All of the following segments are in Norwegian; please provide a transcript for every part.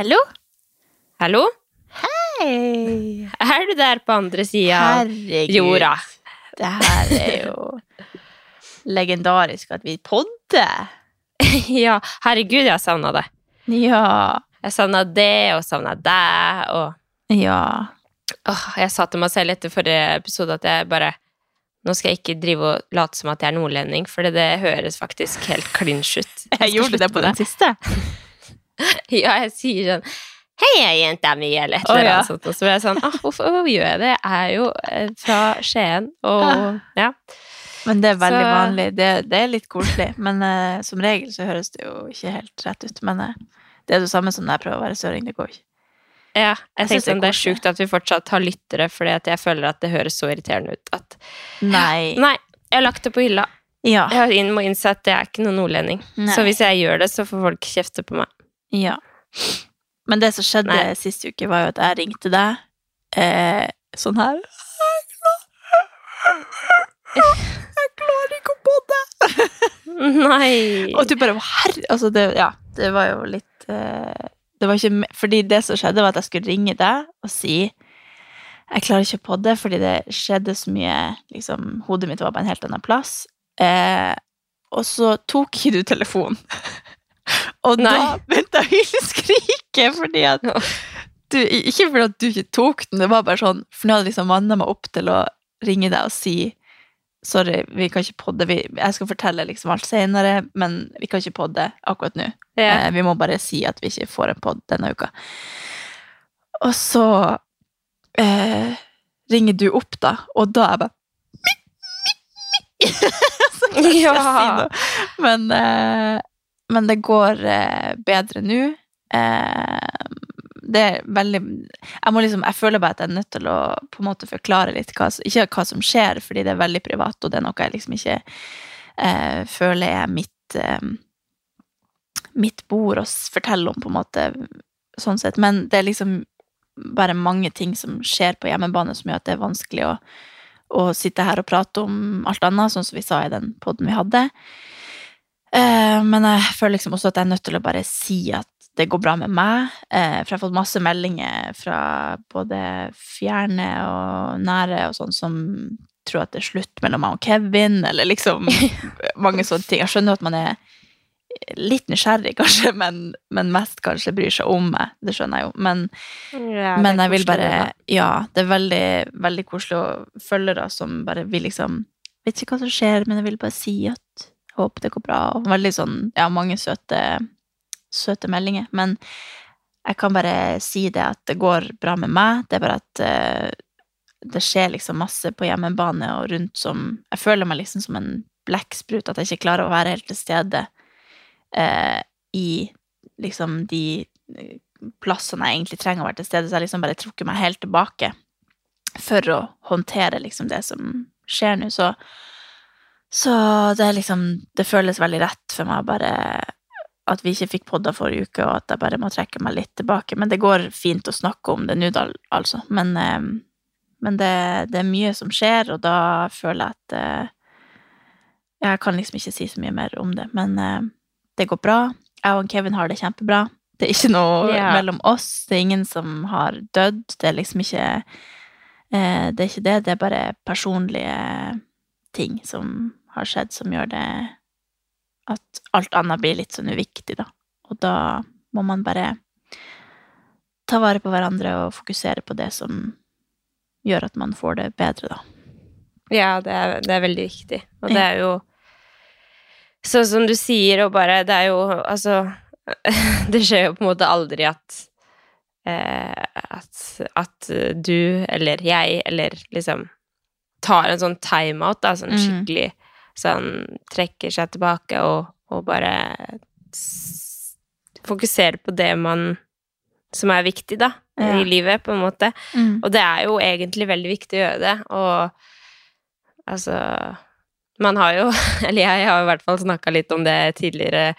Hallo? Hallo? Hei! Er du der på andre sida av Herregud. jorda? Det her er jo legendarisk at vi podder. ja, herregud, jeg har savna det. Ja. Jeg savna det, og savna deg, og Ja. Åh, Jeg sa til meg selv etter forrige episode at jeg bare Nå skal jeg ikke drive og late som at jeg er nordlending, for det høres faktisk helt klinsj ut. Jeg gjorde det på den siste. Ja, jeg sier sånn Hei, jeg er jenta mi, eller et eller ja. annet sånt. Og så blir jeg sånn ah, hvorfor, hvorfor gjør jeg det? Jeg er jo eh, fra Skien, og ja. Men det er veldig Så- vanlig. Det, det er litt koselig. Men uh, som regel så høres det jo ikke helt rett ut. Men uh, det er det samme som når jeg prøver å være søring. Det går ikke. Ja, Jeg jeg sånn, det det er er sjukt at vi fortsatt har lyttere, fordi jeg føler at det høres så irriterende ut at Nei. Nei, jeg har lagt det på hylla. Ja. Jeg må innse at jeg er ikke noen nordlending. Nei. Så hvis jeg gjør det, så får folk kjefte på meg. Ja. Men det som skjedde Nei. sist uke, var jo at jeg ringte deg eh, sånn her Jeg klarer ikke å podde! Nei. Og du bare Herre Altså, det, ja, det var jo litt eh, Det var ikke Fordi det som skjedde, var at jeg skulle ringe deg og si jeg klarer ikke å podde fordi det skjedde så mye liksom, Hodet mitt var på en helt annen plass. Eh, og så tok ikke du telefonen. og da begynte jeg å hyleskrike fordi at du, Ikke fordi at du ikke tok den, det var bare sånn For nå hadde jeg liksom manna meg opp til å ringe deg og si Sorry, vi kan ikke podde. Vi, jeg skal fortelle liksom alt senere, men vi kan ikke podde akkurat nå. Ja. Eh, vi må bare si at vi ikke får en podd denne uka. Og så eh, ringer du opp, da, og da er jeg bare Så kan jeg Ja. si noe. Men, eh, men det går eh, bedre nå. Eh, det er veldig jeg, må liksom, jeg føler bare at jeg er nødt til å på en måte forklare litt hva, ikke hva som skjer, fordi det er veldig privat, og det er noe jeg liksom ikke eh, føler er mitt eh, mitt bord å fortelle om, på en måte, sånn sett. Men det er liksom bare mange ting som skjer på hjemmebane som gjør at det er vanskelig å, å sitte her og prate om alt annet, sånn som vi sa i den poden vi hadde. Eh, men jeg føler liksom også at jeg er nødt til å bare si at det går bra med meg. Eh, for jeg har fått masse meldinger fra både fjerne og nære og sånn som tror at det er slutt mellom meg og Kevin, eller liksom mange sånne ting. Jeg skjønner at man er litt nysgjerrig, kanskje, men, men mest kanskje bryr seg om meg. Det skjønner jeg jo. Men, Ja, men jeg vil bare. Ja, det er veldig, veldig koselig å følgere som bare vil liksom Vet ikke hva som skjer, men jeg vil bare si at håper det går bra. Og veldig sånn Ja, mange søte, søte meldinger. Men jeg kan bare si det at det går bra med meg. Det er bare at uh, det skjer liksom masse på hjemmebane og rundt som Jeg føler meg liksom som en blekksprut, at jeg ikke klarer å være helt til stede uh, i liksom de eh, plassene jeg egentlig trenger å være til stede, så jeg liksom bare trukket meg helt tilbake for å håndtere liksom det som skjer nå, så så det liksom Det føles veldig rett for meg bare at vi ikke fikk podda forrige uke, og at jeg bare må trekke meg litt tilbake. Men det går fint å snakke om det nå, altså. Men, eh, men det, det er mye som skjer, og da føler jeg at eh, Jeg kan liksom ikke si så mye mer om det, men eh, det går bra. Jeg og Kevin har det kjempebra. Det er ikke noe yeah. mellom oss. Det er ingen som har dødd. Det er liksom ikke Det er ikke det. Det er bare personlige ting som har skjedd, som gjør det at alt annet blir litt sånn uviktig, da. Og da må man bare ta vare på hverandre og fokusere på det som gjør at man får det bedre, da. Ja, det er, det er veldig viktig. Og det er jo Sånn som du sier, og bare Det er jo Altså Det skjer jo på en måte aldri at eh, at, at du eller jeg eller liksom tar en sånn timeout, da, sånn Mm. skikkelig sånn trekker seg tilbake og, og bare fokuserer på det man som er viktig, da, Ja. i livet, på en måte. Mm. Og det er jo egentlig veldig viktig å gjøre det, og altså Man har jo, eller jeg har i hvert fall snakka litt om det tidligere,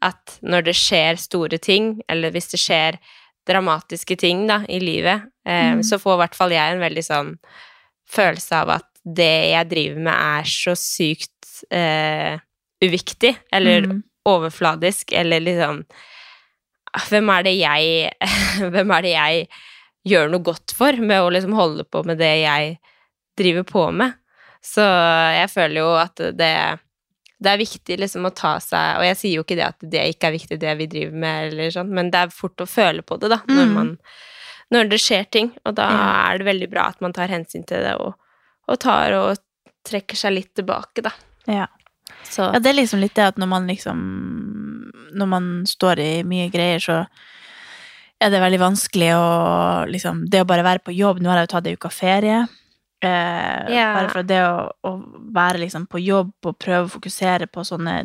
at når det skjer store ting, eller hvis det skjer dramatiske ting da, i livet, eh, Mm. så får i hvert fall jeg en veldig sånn følelse av at det jeg driver med, er så sykt eh, uviktig, eller Mm. overfladisk, eller liksom hvem er det jeg Hvem er det jeg gjør noe godt for med å liksom holde på med det jeg driver på med? Så jeg føler jo at det det er viktig liksom å ta seg Og jeg sier jo ikke det at det ikke er viktig, det vi driver med, eller sånn, men det er fort å føle på det, da, når Mm. man Når det skjer ting. Og da mm. er det veldig bra at man tar hensyn til det, og, og tar og trekker seg litt tilbake, da. Ja. Så Ja, det er liksom litt det at når man liksom Når man står i mye greier, så er det veldig vanskelig å liksom Det å bare være på jobb Nå har jeg jo tatt ei uke ferie. Eh, yeah. Bare for det å, å være liksom på jobb og prøve å fokusere på sånne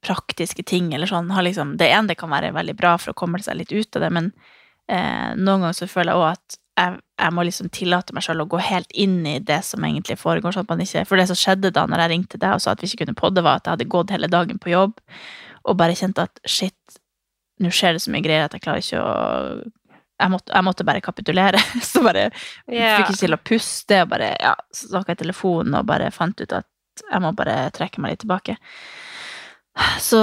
praktiske ting eller sånn, har liksom Det ene det kan være veldig bra for å komme seg litt ut av det, men eh, noen ganger så føler jeg òg at jeg, jeg må liksom tillate meg sjøl å gå helt inn i det som egentlig foregår. sånn at man ikke, For det som skjedde da når jeg ringte deg og sa at vi ikke kunne podde, var at jeg hadde gått hele dagen på jobb og bare kjente at shit, nå skjer det så mye greier at jeg klarer ikke å Jeg måtte, jeg måtte bare kapitulere. Så bare yeah. fikk ikke til å puste, og bare ja, snakka i telefonen og bare fant ut at jeg må bare trekke meg litt tilbake. Så,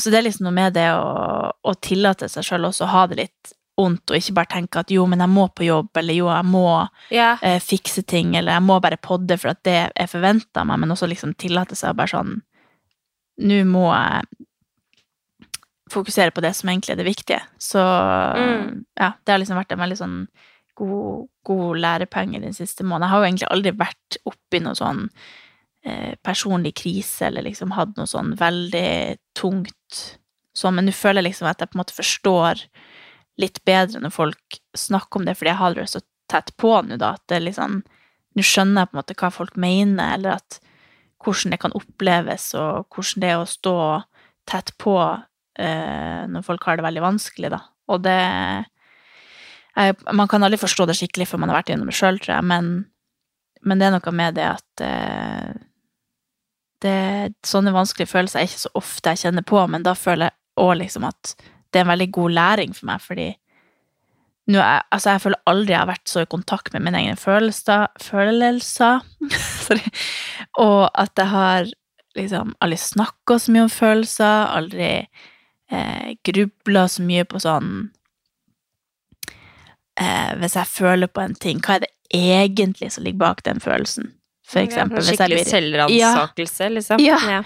så det er liksom noe med det å, å tillate seg sjøl også å ha det litt ondt, og ikke bare tenke at jo, men jeg må på jobb, eller jo, jeg må ja. eh, fikse ting, eller jeg må bare podde for at det er forventa av meg, men også liksom tillate seg å bare sånn Nå må jeg fokusere på det som egentlig er det viktige. Så Mm. ja, det har liksom vært en veldig sånn god, god lærepenge den siste måneden. Jeg har jo egentlig aldri vært oppi noe sånn eh, personlig krise, eller liksom hatt noe sånn veldig tungt sånn, men nå føler jeg liksom at jeg på en måte forstår litt bedre når folk snakker om det, fordi jeg har det så tett på nå, da, at det liksom Nå skjønner jeg på en måte hva folk mener, eller at hvordan det kan oppleves, og hvordan det er å stå tett på eh, når folk har det veldig vanskelig, da. Og det jeg, Man kan aldri forstå det skikkelig før man har vært gjennom det sjøl, tror jeg, men, men det er noe med det at eh, det, Sånne vanskelige følelser er ikke så ofte jeg kjenner på, men da føler jeg òg liksom at det er en veldig god læring for meg, fordi nå er, altså jeg føler aldri jeg har vært så i kontakt med mine egne følelser, følelser Sorry. og at jeg har liksom aldri snakka så mye om følelser, aldri eh, grubla så mye på sånn eh, Hvis jeg føler på en ting, hva er det egentlig som ligger bak den følelsen? For eksempel, ja, Skikkelig selvransakelse, liksom. Ja.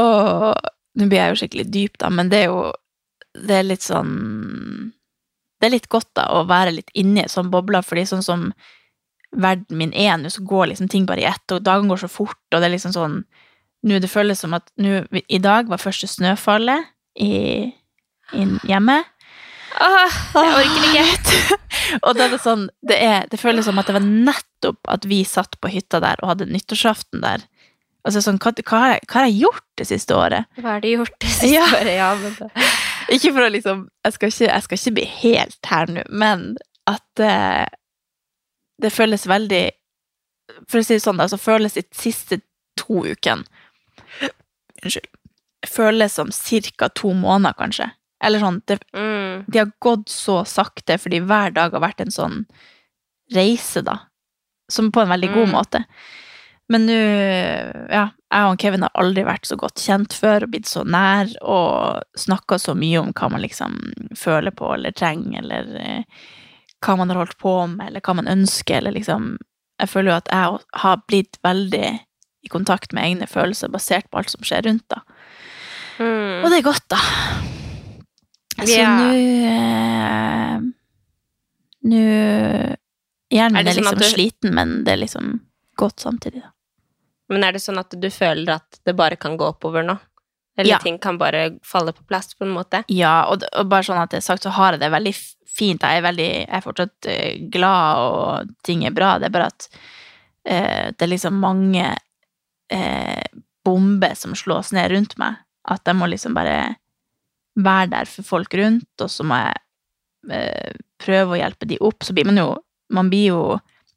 og nå blir jeg jo skikkelig dyp, da, men det er jo Det er litt sånn Det er litt godt, da, å være litt inni en sånn boble, fordi sånn som verden min er nå, så går liksom ting bare i ett, og dagen går så fort, og det er liksom sånn Nå det føles som at nå I dag var første snøfallet i, inn hjemme. Åh, jeg orker ikke. og da er det sånn det, er, det føles som at det var nettopp at vi satt på hytta der og hadde nyttårsaften der. Altså sånn, hva, hva, har jeg, hva har jeg gjort det siste året? Hva har de gjort det siste Ja. året? Ja, men det Ikke for å liksom Jeg skal ikke, jeg skal ikke bli helt her nå, men at eh, det føles veldig For å si det sånn, altså så føles de siste to ukene Unnskyld. Føles som ca. to måneder, kanskje. Eller sånn det, mm. De har gått så sakte fordi hver dag har vært en sånn reise, da. Som på en veldig god Mm. måte. Men nå Ja, jeg og Kevin har aldri vært så godt kjent før og blitt så nær og snakka så mye om hva man liksom føler på eller trenger, eller eh, hva man har holdt på med, eller hva man ønsker, eller liksom Jeg føler jo at jeg har blitt veldig i kontakt med egne følelser basert på alt som skjer rundt, da. Mm. Og det er godt, da. Så yeah. nå eh, Nå Hjernen Er er, det sånn liksom du- sliten, men det er liksom godt samtidig. Da. Men er det sånn at du føler at det bare kan gå oppover nå? Eller Ja. ting kan bare falle på plass på en måte? Ja, og, og bare sånn at det er sagt, så har jeg det veldig fint. Jeg er, veldig, jeg er fortsatt eh, glad, og ting er bra. Det er bare at eh, det er liksom mange eh, bomber som slås ned rundt meg. At jeg må liksom bare være der for folk rundt, og så må jeg eh, prøve å hjelpe de opp. Så blir man jo Man blir jo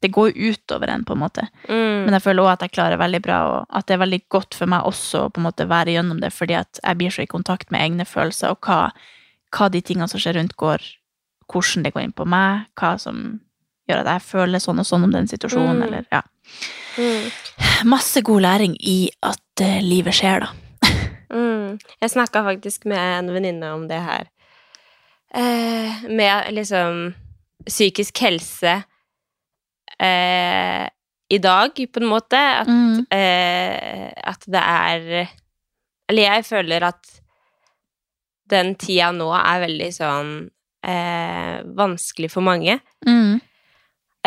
Det går ut utover en, på en måte. Mm. Men jeg føler også at jeg klarer veldig bra, og at det er veldig godt for meg også å på en måte være gjennom det, fordi at jeg blir så i kontakt med egne følelser, og hva, hva de tingene som skjer rundt, går Hvordan det går inn på meg, hva som gjør at jeg føler sånn og sånn om den situasjonen, Mm. eller ja. Mm. Masse god læring i at uh, livet skjer, da. Mm. Jeg snakka faktisk med en venninne om det her eh, med liksom psykisk helse eh, i dag, på en måte. At, Mm. eh, at det er Eller jeg føler at den tida nå er veldig sånn eh, vanskelig for mange. Mm.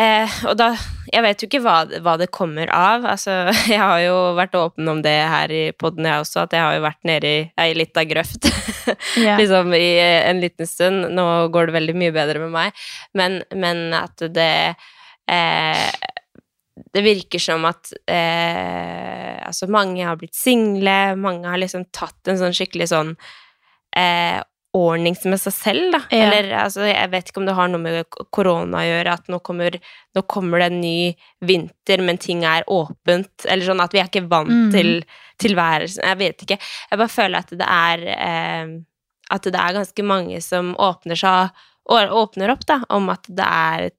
Eh, og da Jeg vet jo ikke hva, hva det kommer av. Altså, jeg har jo vært åpen om det her i poden, jeg også, at jeg har jo vært nede i ei lita grøft. yeah. liksom i en liten stund. Nå går det veldig mye bedre med meg, men, men at det eh, Det virker som at eh, altså mange har blitt single, mange har liksom tatt en sånn skikkelig sånn eh, ordnings med seg selv, da. Ja. Eller altså, jeg vet ikke om det har noe med korona å gjøre, at nå kommer, nå kommer det en ny vinter, men ting er åpent, eller sånn at vi er ikke vant Mm. til tilværelsen. Jeg vet ikke. Jeg bare føler at det er eh, At det er ganske mange som åpner seg åpner opp, da, om at det er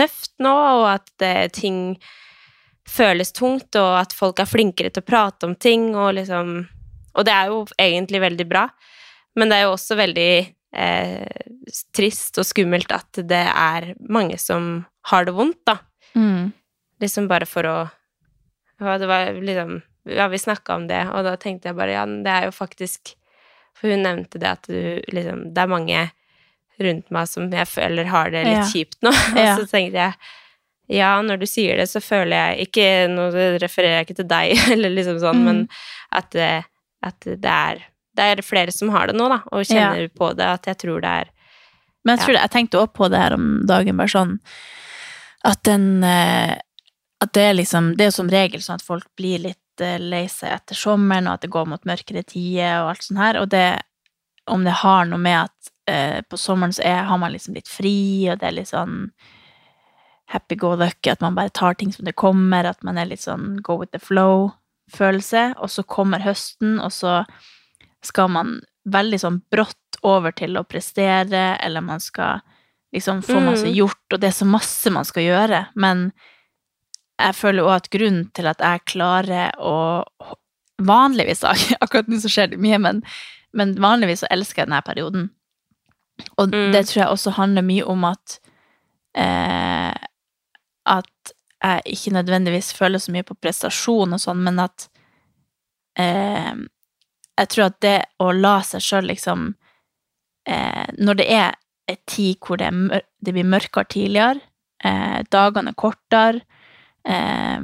tøft nå, og at eh, ting føles tungt, og at folk er flinkere til å prate om ting, og liksom Og det er jo egentlig veldig bra, men det er jo også veldig eh, trist og skummelt at det er mange som har det vondt, da. Mm. Liksom bare for å ja, Det var liksom Ja, vi snakka om det, og da tenkte jeg bare ja, det er jo faktisk For hun nevnte det at du liksom Det er mange rundt meg som jeg føler har det litt Ja. kjipt nå. Ja. Og så tenkte jeg ja, når du sier det, så føler jeg ikke Nå refererer jeg ikke til deg, eller liksom sånn, Mm. men at, det- at det er det er flere som har det nå, da, og kjenner på det, at jeg tror det er Men jeg, Ja. tror det, jeg tenkte også på det her om dagen, bare sånn at den eh, At det er liksom Det er jo som regel sånn at folk blir litt eh, lei seg etter sommeren, og at det går mot mørkere tider og alt sånt her, og det Om det har noe med at eh, på sommeren så er, har man liksom litt fri, og det er litt sånn happy go lucky, at man bare tar ting som det kommer, at man er litt sånn go with the flow-følelse, og så kommer høsten, og så skal man veldig sånn brått over til å prestere, eller man skal liksom få masse Mm. gjort, og det er så masse man skal gjøre, men jeg føler også at grunnen til at jeg klarer å Vanligvis, akkurat nå så skjer det mye, men, men vanligvis så elsker jeg denne perioden. Og Mm. det tror jeg også handler mye om at eh, At jeg ikke nødvendigvis føler så mye på prestasjon og sånn, men at eh, jeg tror at det å la seg sjøl liksom eh, Når det er en tid hvor det, mør det blir mørkere tidligere, eh, dagene er kortere, eh,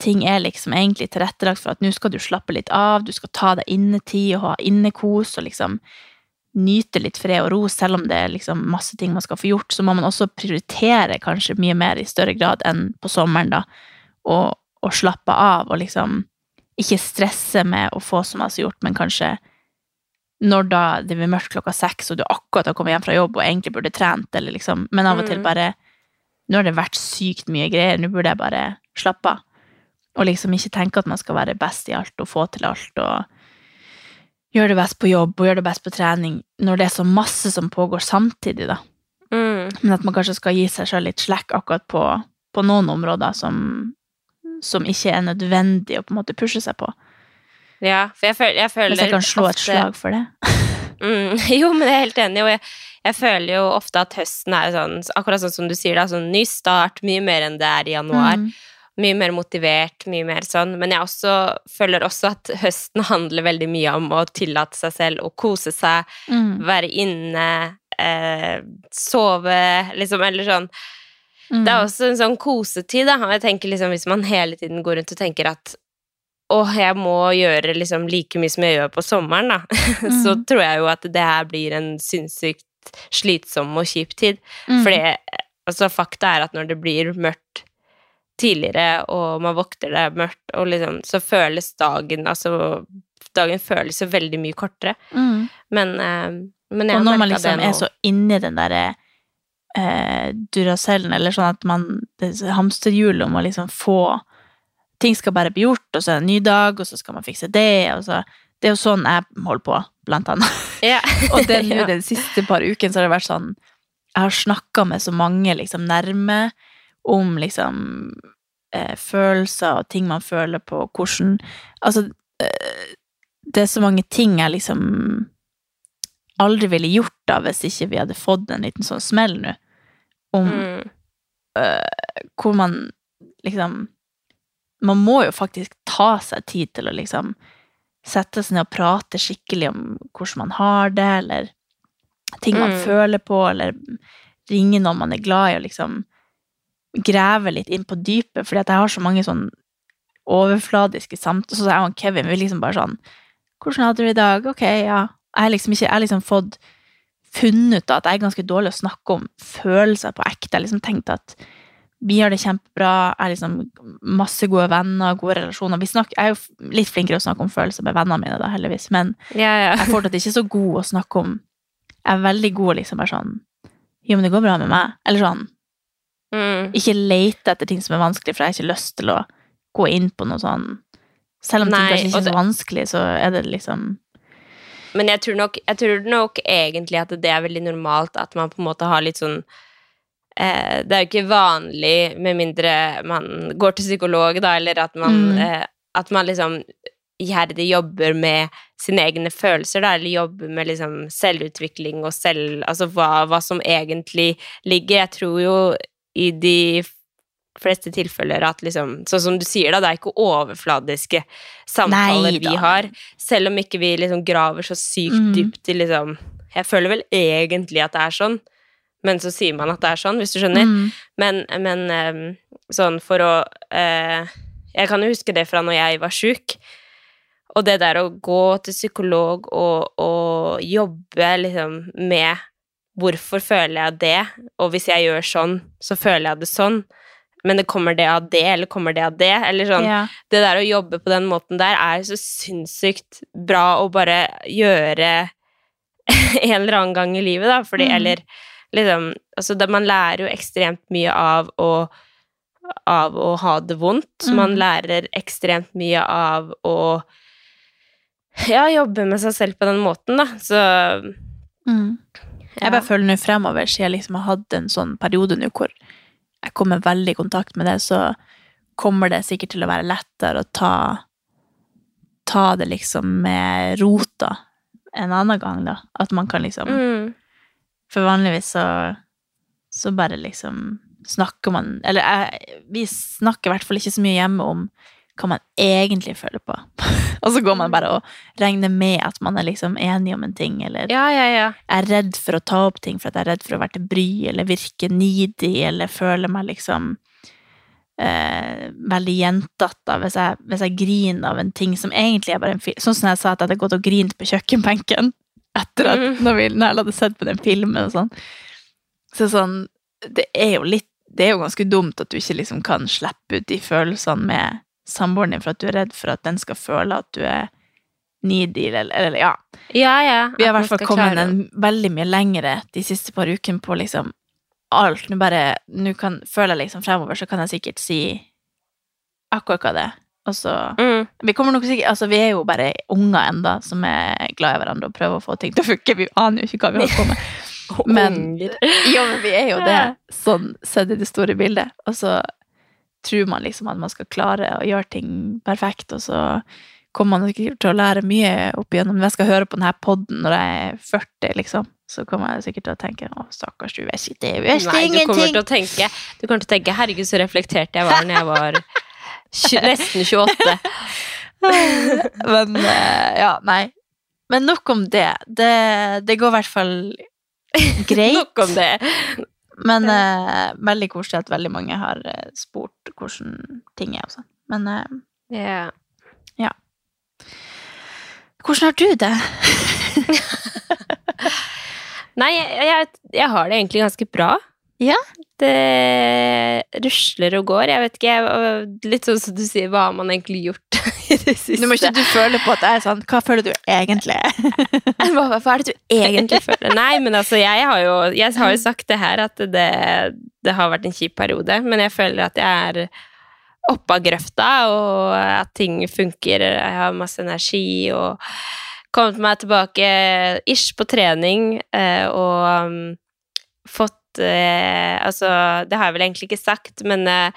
ting er liksom egentlig tilrettelagt for at nå skal du slappe litt av, du skal ta deg innetid og ha innekos og liksom nyte litt fred og ro, selv om det er liksom masse ting man skal få gjort, så må man også prioritere kanskje mye mer i større grad enn på sommeren, da, og, og slappe av og liksom ikke stresse med å få så masse gjort, men kanskje når da det blir mørkt klokka seks, og du akkurat har kommet hjem fra jobb og egentlig burde trent, eller liksom, men av og til Mm. bare Nå har det vært sykt mye greier, nå burde jeg bare slappe av. Og liksom ikke tenke at man skal være best i alt og få til alt og gjøre det best på jobb og gjør det best på trening, når det er så masse som pågår samtidig, da. mm, Men at man kanskje skal gi seg sjøl litt slack akkurat på, på noen områder som, som ikke er nødvendig å på en måte pushe seg på. Ja, for jeg føler, jeg føler Hvis jeg kan slå et slag for det. Mm, jo, men jeg er helt enig, og jeg, jeg føler jo ofte at høsten er sånn, akkurat sånn som du sier, da, sånn ny start, mye mer enn det er i januar. Mm. Mye mer motivert, mye mer sånn. Men jeg også føler også at høsten handler veldig mye om å tillate seg selv å kose seg, Mm. være inne, eh, sove, liksom, eller sånn. Mm. Det er også en sånn kosetid, da. Jeg tenker liksom, hvis man hele tiden går rundt og tenker at å, jeg må gjøre liksom like mye som jeg gjør på sommeren, da, så Mhm. tror jeg jo at det her blir en sinnssykt slitsom og kjip tid. Mm. Fordi altså, fakta er at når det blir mørkt tidligere, og man våkner det er mørkt, og liksom, så føles dagen Altså, dagen føles jo veldig mye kortere. Mm. Men, eh, men jeg Og når man liksom er så inni den derre eh, Duracellen, eller sånn at man det er Hamsterhjulet om å liksom få Ting skal bare bli gjort, og så er det en ny dag, og så skal man fikse det, og så Det er jo sånn jeg holder på, blant annet. ja. Og det nå Ja. den siste par ukene så har det vært sånn Jeg har snakka med så mange liksom nærme om liksom eh, følelser og ting man føler på, hvordan Altså, eh, det er så mange ting jeg liksom aldri ville gjort da hvis ikke vi hadde fått en liten sånn smell nå. Om Mm. hvor man liksom Man må jo faktisk ta seg tid til å liksom sette seg ned og prate skikkelig om hvordan man har det, eller ting man Mm. føler på, eller ringe noen man er glad i, og liksom grave litt inn på dypet, fordi at jeg har så mange sånn overfladiske samtaler. Så jeg og Kevin vi liksom bare sånn Hvordan hadde du det i dag? Ok, ja. Jeg har liksom liksom fått funnet ut at jeg er ganske dårlig å snakke om følelser på ekte. Jeg har liksom tenkt at vi har det kjempebra, jeg har liksom masse gode venner, gode relasjoner. Vi snakker, jeg er jo litt flinkere å snakke om følelser med vennene mine, da, heldigvis, men Ja, ja. jeg er fortsatt ikke så god å snakke om Jeg er veldig god liksom bare sånn Jo, men det går bra med meg. Eller sånn Mm. Ikke lete etter ting som er vanskelig, for jeg har ikke lyst til å gå inn på noe sånn Selv om ting kanskje ikke er så det- vanskelig, så er det liksom Men jeg tror, nok, jeg tror nok egentlig at det er veldig normalt at man på en måte har litt sånn eh, Det er jo ikke vanlig, med mindre man går til psykolog, da, eller at man, Mm. eh, at man liksom iherdig jobber med sine egne følelser, da, eller jobber med liksom selvutvikling og selv Altså hva, hva som egentlig ligger. Jeg tror jo i de fleste tilfeller at liksom Sånn som du sier, da, det er ikke overfladiske samtaler Neida. vi har. Selv om ikke vi liksom graver så sykt Mm. dypt i liksom Jeg føler vel egentlig at det er sånn, men så sier man at det er sånn, hvis du skjønner. mm, Men, men sånn for å eh, Jeg kan jo huske det fra når jeg var sjuk. Og det der å gå til psykolog og, og jobbe liksom med Hvorfor føler jeg det? Og hvis jeg gjør sånn, så føler jeg det sånn. Men det kommer det av det, eller kommer det av det? Eller sånn ja. det der å jobbe på den måten der er så sinnssykt bra å bare gjøre en eller annen gang i livet, da, fordi Mm. eller liksom Altså, man lærer jo ekstremt mye av å av å ha det vondt. Mm. Man lærer ekstremt mye av å ja, jobbe med seg selv på den måten, da. Så Mm. Jeg bare føler nå fremover, siden jeg liksom har hatt en sånn periode nå hvor jeg kommer veldig i kontakt med det, så kommer det sikkert til å være lettere å ta ta det liksom med rota en annen gang, da. At man kan liksom mm. For vanligvis så så bare liksom snakker man Eller jeg, vi snakker i hvert fall ikke så mye hjemme om hva man egentlig føler på. og så går man bare og regner med at man er liksom enig om en ting, eller Ja, ja, ja. er redd for å ta opp ting for at jeg er redd for å være til bry, eller virke needy, eller føle meg liksom eh, veldig gjentatt hvis jeg, hvis jeg griner av en ting som egentlig er bare en film. Sånn som jeg sa at jeg hadde gått og grint på kjøkkenbenken etter at Mm. når, vi, når jeg hadde sett på den filmen og sånn. Så sånn, det er jo litt Det er jo ganske dumt at du ikke liksom kan slippe ut de følelsene med samboeren din for at du er redd for at den skal føle at du er needy, eller, eller ja. Ja, ja. Vi har i hvert fall kommet en veldig mye lengre de siste par ukene på liksom alt. Nå bare Nå kan, føler jeg liksom fremover, så kan jeg sikkert si akkurat hva det er. Og så mm. Vi kommer nok sikkert Altså, vi er jo bare unger enda som er glad i hverandre og prøver å få ting til å funke. Vi aner jo ikke hva vi holder på med. Men jo, men vi er jo det, sånn sett i det store bildet. Og så tror man liksom at man skal klare å gjøre ting perfekt, og så kommer man sikkert til å lære mye opp igjennom. Når jeg skal høre på denne podden når jeg er 40, liksom, så kommer jeg sikkert til å tenke å, stakkars, du vet ikke, du vet Nei, du kommer ingenting. til å tenke Du kommer til å tenke Herregud, så reflektert jeg var når jeg var nesten 28. Men eh, ja, nei. Men nok om det. Det, det går i hvert fall greit. Nok om det. Men eh, veldig koselig at veldig mange har eh, spurt hvordan ting er og sånn. Men eh, Ja. hvordan har du det? Nei, jeg, jeg, jeg har det egentlig ganske bra. Ja? Det rusler og går. Jeg vet ikke, litt sånn som du sier, hva har man egentlig gjort i det siste? Nå må ikke du føle på at det er sånn Hva føler du egentlig? hva, hva er det du egentlig føler? Nei, men altså, jeg har jo, jeg har jo sagt det her, at det, det har vært en kjip periode, men jeg føler at jeg er oppe av grøfta, og at ting funker, jeg har masse energi, og kommet meg tilbake ish på trening, eh, og um, fått eh, Altså, det har jeg vel egentlig ikke sagt, men eh,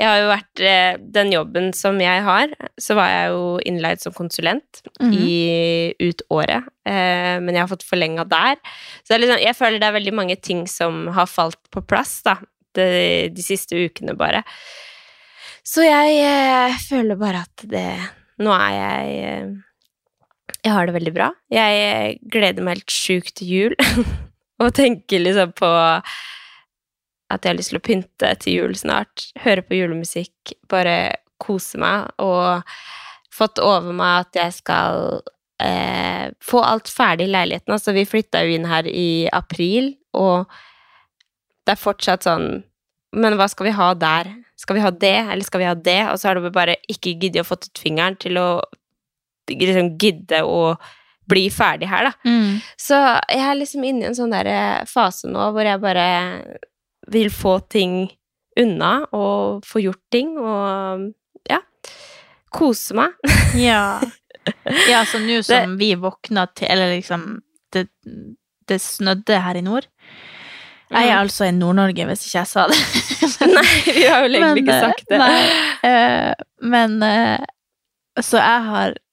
Jeg har jo vært eh, Den jobben som jeg har, så var jeg jo innleid som konsulent Mhm. i ut året. Eh, men jeg har fått forlenga der. Så liksom, jeg føler det er veldig mange ting som har falt på plass, da. De, de siste ukene, bare. Så jeg eh, føler bare at det Nå er jeg eh, Jeg har det veldig bra. Jeg gleder meg helt sjukt til jul. og tenker liksom på at jeg har lyst til å pynte til jul snart. Høre på julemusikk, bare kose meg. Og fått over meg at jeg skal eh, få alt ferdig i leiligheten. Altså, vi flytta jo inn her i april, og det er fortsatt sånn Men hva skal vi ha der? Skal vi ha det, eller skal vi ha det? Og så har du bare ikke giddet å få ut fingeren til å liksom gidde å bli ferdig her, da. Mm. Så jeg er liksom inne i en sånn der eh, fase nå hvor jeg bare vil få ting unna og få gjort ting og ja, kose meg. Ja. ja, så nå som vi våkna til Eller liksom det, det snødde her i nord. Jeg er altså i Nord-Norge, hvis ikke jeg sa det. Nei, vi har jo egentlig ikke eh, sagt det. Nei, eh, men eh, Så jeg har eh,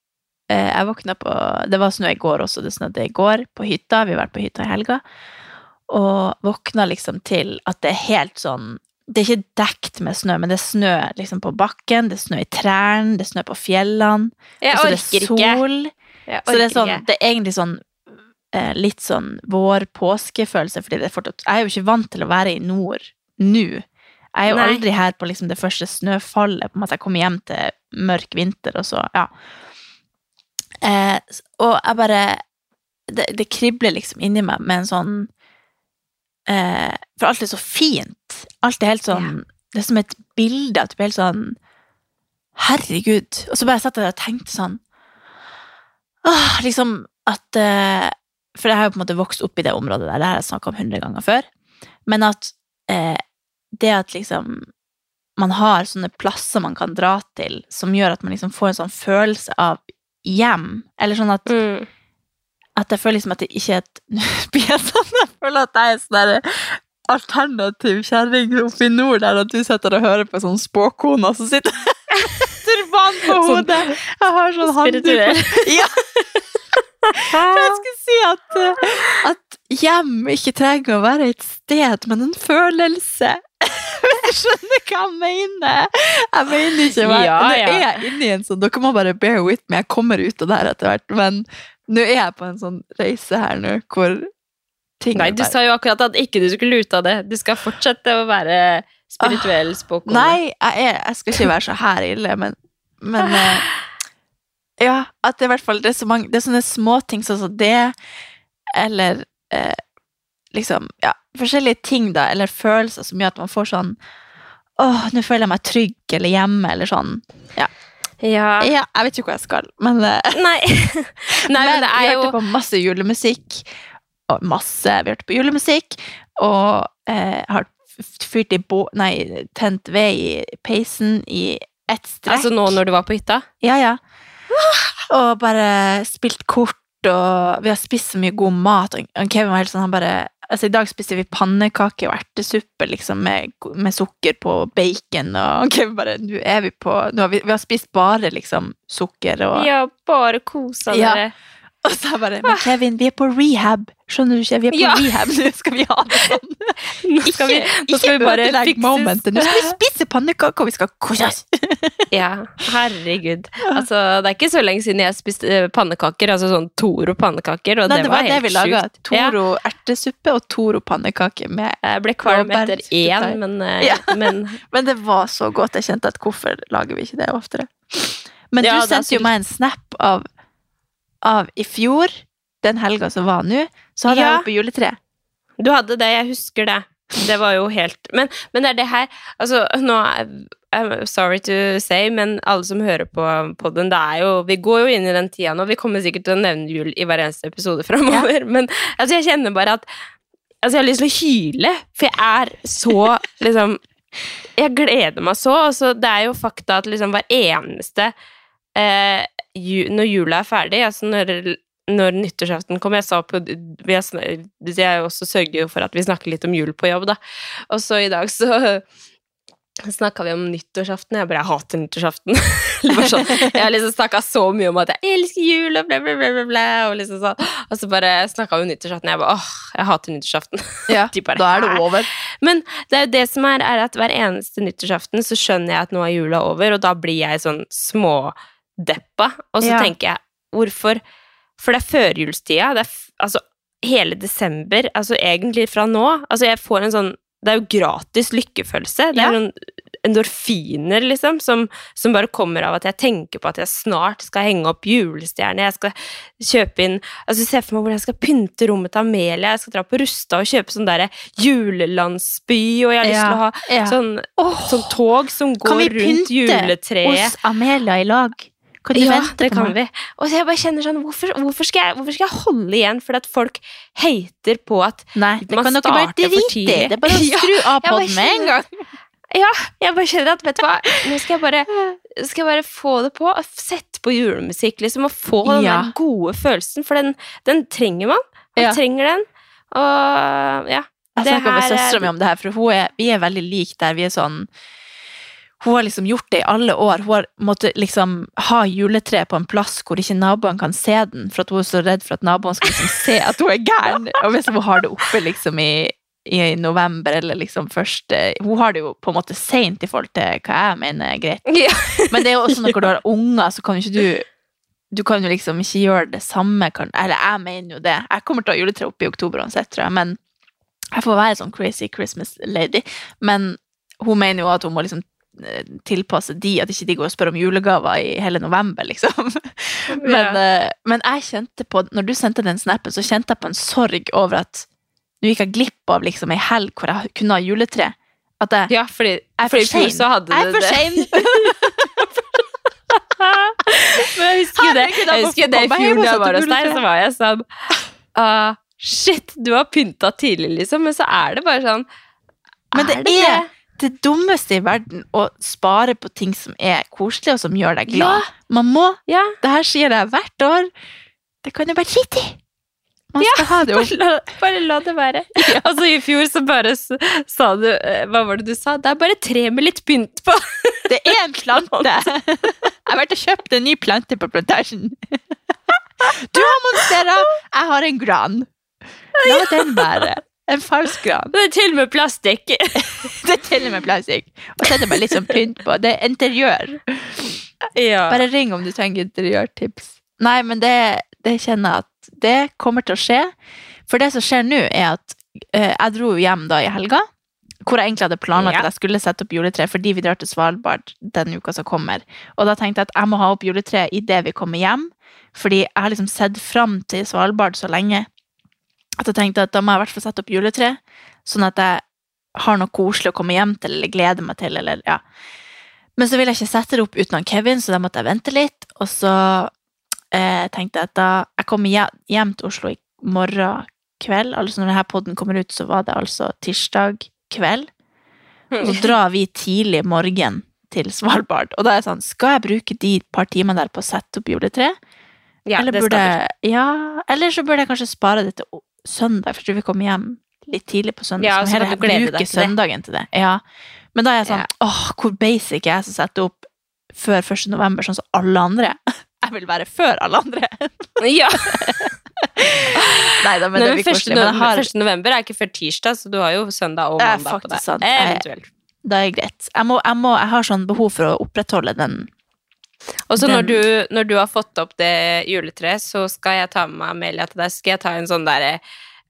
Jeg våkna på Det var snø i går også, det snødde i går på hytta. Vi har vært på hytta i helga. Og våkna liksom til at det er helt sånn Det er ikke dekt med snø, men det er snø liksom på bakken, det er snø i trærne, det er snø på fjellene. Jeg og så orker det er sol. Så det er, sånn, ikke. det er egentlig sånn eh, litt sånn vår-påskefølelse, fordi det er fortsatt Jeg er jo ikke vant til å være i nord nå. Jeg er jo Nei. aldri her på liksom det første snøfallet, på en måte jeg kommer hjem til mørk vinter, og så, ja. Eh, og jeg bare det, det kribler liksom inni meg med en sånn eh, For alt er så fint. Alt er helt sånn Det er som et bilde at du blir helt sånn Herregud. Og så bare satt jeg der og tenkte sånn Åh, liksom at eh, For jeg har jo på en måte vokst opp i det området der, det har jeg snakka om hundre ganger før. Men at eh, det at liksom man har sånne plasser man kan dra til, som gjør at man liksom får en sånn følelse av hjem. Eller sånn at, mm. at jeg føler liksom at det ikke er et jeg føler at jeg er sånn der alternativ kjerring oppe i nord, der at du sitter og hører på sånn spåkone, som sitter turban på Sånn hodet. Jeg har sånn handduk. Ja. Jeg skulle si at, eh, at hjem ikke trenger å være et sted, men en følelse. Du skjønner hva jeg mener? Jeg mener ikke hva ja, Ja, Nå er jeg inne i en sånn Dere må bare bear with me. Jeg kommer ut av det her etter hvert, men nå er jeg på en sånn reise her nå hvor ting Nei, du sa jo akkurat at ikke du skulle ut av det. Du skal fortsette å være spirituell spåkone. Nei, jeg, er, jeg skal ikke være så her ille, men, men eh, Ja, at det i hvert fall det er, så mange, det er sånne småting sånn som det, eller eh, liksom Ja, forskjellige ting, da, eller følelser som gjør at man får sånn Åh, nå føler jeg meg trygg eller hjemme, eller sånn. Ja. Ja, jeg vet ikke hvor jeg skal, men eh, Nei. Nei, men det vi er jo hørte på masse julemusikk. Og masse. Vi hørte på julemusikk, og eh, har fyrt i bo... Nei, tent ved i peisen i ett strekk. Altså nå når du var på hytta? Ja, ja. Og bare spilt kort, og vi har spist så mye god mat. Og Kevin var helt sånn, han bare Altså, i dag spiste vi pannekaker og ertesuppe, liksom, med, med sukker på bacon, og okay, bare Nå er vi på nå har vi, vi har spist bare, liksom, sukker og Ja, bare kosa Ja. Og så jeg bare Men Kevin, vi er på rehab. Skjønner du ikke? Vi er på Ja. rehab. Nå skal vi ha det sånn. Nå skal vi, nå skal vi bare legge fikse momentet. Nå skal vi spise pannekaker, og vi skal kose oss. Ja, herregud. Altså, det er ikke så lenge siden jeg spiste eh, pannekaker, altså sånn Toro pannekaker, og Nei, det, det var det vi laga. Toro ertesuppe og Toro-pannekaker med jeg ble kvalm etter én, men, eh, Ja. men Men det var så godt. Jeg kjente at hvorfor lager vi ikke det oftere? Men Ja, du sendte jo meg en snap av, av i fjor, den helga som var nå, så hadde Ja. jeg oppe juletre. Du hadde det, jeg husker det. Det var jo helt Men, men det er det her Altså, nå I'm sorry to say, men alle som hører på podden, det er jo Vi går jo inn i den tida nå. Vi kommer sikkert til å nevne jul i hver eneste episode framover, men altså, jeg kjenner bare at Altså, jeg har lyst til å hyle, for jeg er så liksom Jeg gleder meg så. Altså, det er jo fakta at liksom hver eneste eh, ju, Når jula er ferdig, altså når når nyttårsaften kom Jeg sa på vi Jeg også sørger jo for at vi snakker litt om jul på jobb, da. Og så i dag så snakka vi om nyttårsaften. Jeg bare jeg hater nyttårsaften. Sånn, jeg har liksom snakka så mye om at jeg elsker jul og bla, bla, bla, bla, og liksom sånn. Og så bare snakka vi om nyttårsaften. Jeg bare åh, jeg hater nyttårsaften. Ja, De bare, da er det over. Men det er jo det som er, er at hver eneste nyttårsaften så skjønner jeg at nå er jula over, og da blir jeg sånn smådeppa. Og så Ja. tenker jeg, hvorfor? For det er førjulstida. Det er altså hele desember, altså egentlig fra nå. Altså jeg får en sånn Det er jo gratis lykkefølelse. Det er Ja. noen endorfiner, liksom, som, som bare kommer av at jeg tenker på at jeg snart skal henge opp julestjerne. Jeg skal kjøpe inn Altså Se for meg hvordan jeg skal pynte rommet til Amelia. Jeg skal dra på Rusta og kjøpe sånn derre julelandsby, og jeg har lyst Ja. til å ha Ja. sånn, oh. sånn tog som Kan vi pynte hos Amelia i lag. Kan du Ja, det kan vi. Og så jeg bare kjenner sånn, hvorfor, hvorfor, skal jeg, hvorfor skal jeg holde igjen fordi at folk hater på at Nei, Man starter for tidlig. Det er bare å Ja, skru av poden med en gang. Ja, jeg bare kjenner at, vet du hva, nå skal jeg bare, skal jeg bare få det på, sette på julemusikk, liksom, og få den Ja. gode følelsen, for den, den trenger man. Man Ja. trenger den. Og ja. Jeg snakka med er- søstera mi om det her, for er, vi er veldig like der. Vi er sånn Hun har liksom gjort det i alle år. Hun har måttet liksom ha juletre på en plass hvor ikke naboene kan se den, for at hun er så redd for at naboene skal liksom se at hun er gæren. Og hvis hun har det oppe liksom i, i november eller liksom først Hun har det jo på en måte seint i forhold til hva jeg mener er greit. Men det er jo også når du har unger, så kan jo ikke du Du kan jo liksom ikke gjøre det samme. Kan, eller jeg mener jo det. Jeg kommer til å ha juletre oppe i oktober uansett, tror jeg. Men jeg får være sånn crazy Christmas lady. Men hun mener jo at hun må liksom tilpasse de, at ikke de går og spør om julegaver i hele november, liksom. Men, eh, men jeg kjente på, når du sendte den snappen, så kjente jeg på en sorg over at nå gikk jeg glipp av liksom ei helg hvor jeg kunne ha juletre. At jeg, ja, fordi, jeg er for sein. Jeg er for sein! Men jeg husker det, jeg husker det i fjor da jeg var hos deg, så var jeg sånn uh, Shit, du har pynta tidlig, liksom. Men så er det bare sånn Men det er det dummeste i verden å spare på ting som er koselige, og som gjør deg glad. Man må Ja. Det her sier jeg hvert år. Det kan jeg bare drite i. Man skal ha det opp. Bare bare la det være. Altså I fjor så bare sa du eh, Hva var det du sa? Det er bare tre med litt pynt på. Det er en plante. Jeg har vært og kjøpt en ny plante på plantasjen. Du har monstera, jeg har en gran. La den være. En falsk gran. Det er til og med plastikk. Det er til og med plastikk. Og setter bare litt sånn pynt på. Det er interiør. Ja. Bare ring om du trenger interiørtips. Nei, men det, det kjenner jeg at det kommer til å skje. For det som skjer nå, er at eh, jeg dro hjem da i helga. Hvor jeg egentlig hadde planlagt Ja. at jeg skulle sette opp juletre fordi vi drar til Svalbard den uka som kommer. Og da tenkte jeg at jeg må ha opp juletre idet vi kommer hjem. Fordi jeg har liksom sett fram til Svalbard så lenge at jeg tenkte at da må jeg i hvert fall sette opp juletre, sånn at jeg har noe koselig å komme hjem til eller glede meg til. eller ja. Men så ville jeg ikke sette det opp uten Kevin, så da måtte jeg vente litt. Og så eh, tenkte jeg at da jeg kommer hjem, til Oslo i morgen kveld, altså når denne podden kommer ut, så var det altså tirsdag kveld. Og så drar vi tidlig morgen til Svalbard. Og da er jeg sånn, skal jeg bruke de par timene der på å sette opp juletre? Ja, eller, burde, ja, eller så burde jeg kanskje spare det til søndag, for jeg tror vi kommer hjem litt tidlig på søndag. Ja, så kan du glede deg til det. søndagen til det. Ja. Men da er jeg sånn, Ja. åh, hvor basic er jeg som setter opp før 1. november, sånn som alle andre? Jeg vil være før alle andre. Ja. Nei da, men Nei, det blir 1. koselig. Men har... 1. november er ikke før tirsdag, så du har jo søndag og Det mandag på deg. sant. Eventuelt. det er greit. Jeg, må, jeg, må, jeg har sånn behov for å opprettholde den. Og så når du, når du har fått opp det juletreet, så skal jeg ta med meg Amelia til deg. Skal jeg ta en sånn derre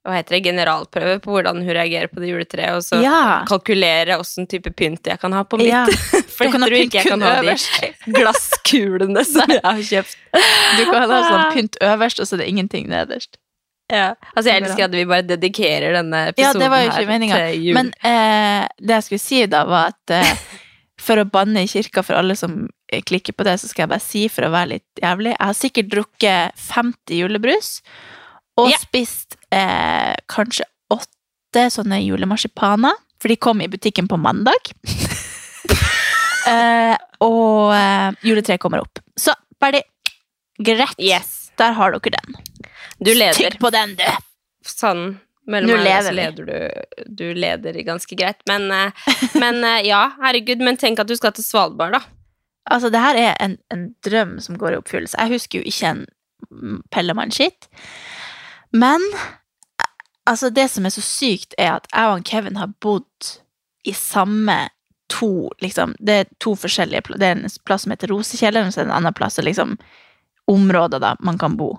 hva heter det, generalprøve på hvordan hun reagerer på det juletreet, og så Ja. kalkulere åssen type pynt jeg kan ha på mitt. Ja. For Du kan ha pynt jeg kun øverst. glasskulene som jeg har kjøpt. Du kan ha sånn pynt øverst, og så er det ingenting nederst. Ja. Altså, jeg elsker at vi bare dedikerer denne Ja, episoden det var jo her ikke meninga. til jul. Men eh, det jeg skulle si da, var at eh, for å banne i kirka for alle som eh, klikker på det, så skal jeg bare si, for å være litt jævlig Jeg har sikkert drukket 50 julebrus, og yeah. spist eh, kanskje åtte sånne julemarsipaner, for de kom i butikken på mandag. eh, og eh, juletreet kommer opp. Så ferdig. Greit. yes. Der har dere den. Du leder. Tygg på den, du! Sånn. Mellom Nå lever så leder du, du leder ganske greit. Men, eh, men eh, ja, herregud, men tenk at du skal til Svalbard, da. Altså, det her er en, en drøm som går i oppfyllelse. Jeg husker jo ikke en Pellemann-skitt. Men altså, det som er så sykt, er at jeg og Kevin har bodd i samme to liksom, Det er to forskjellige Det er en plass som heter Rosekjelleren, og så er det en annen plass som liksom områder da man kan bo.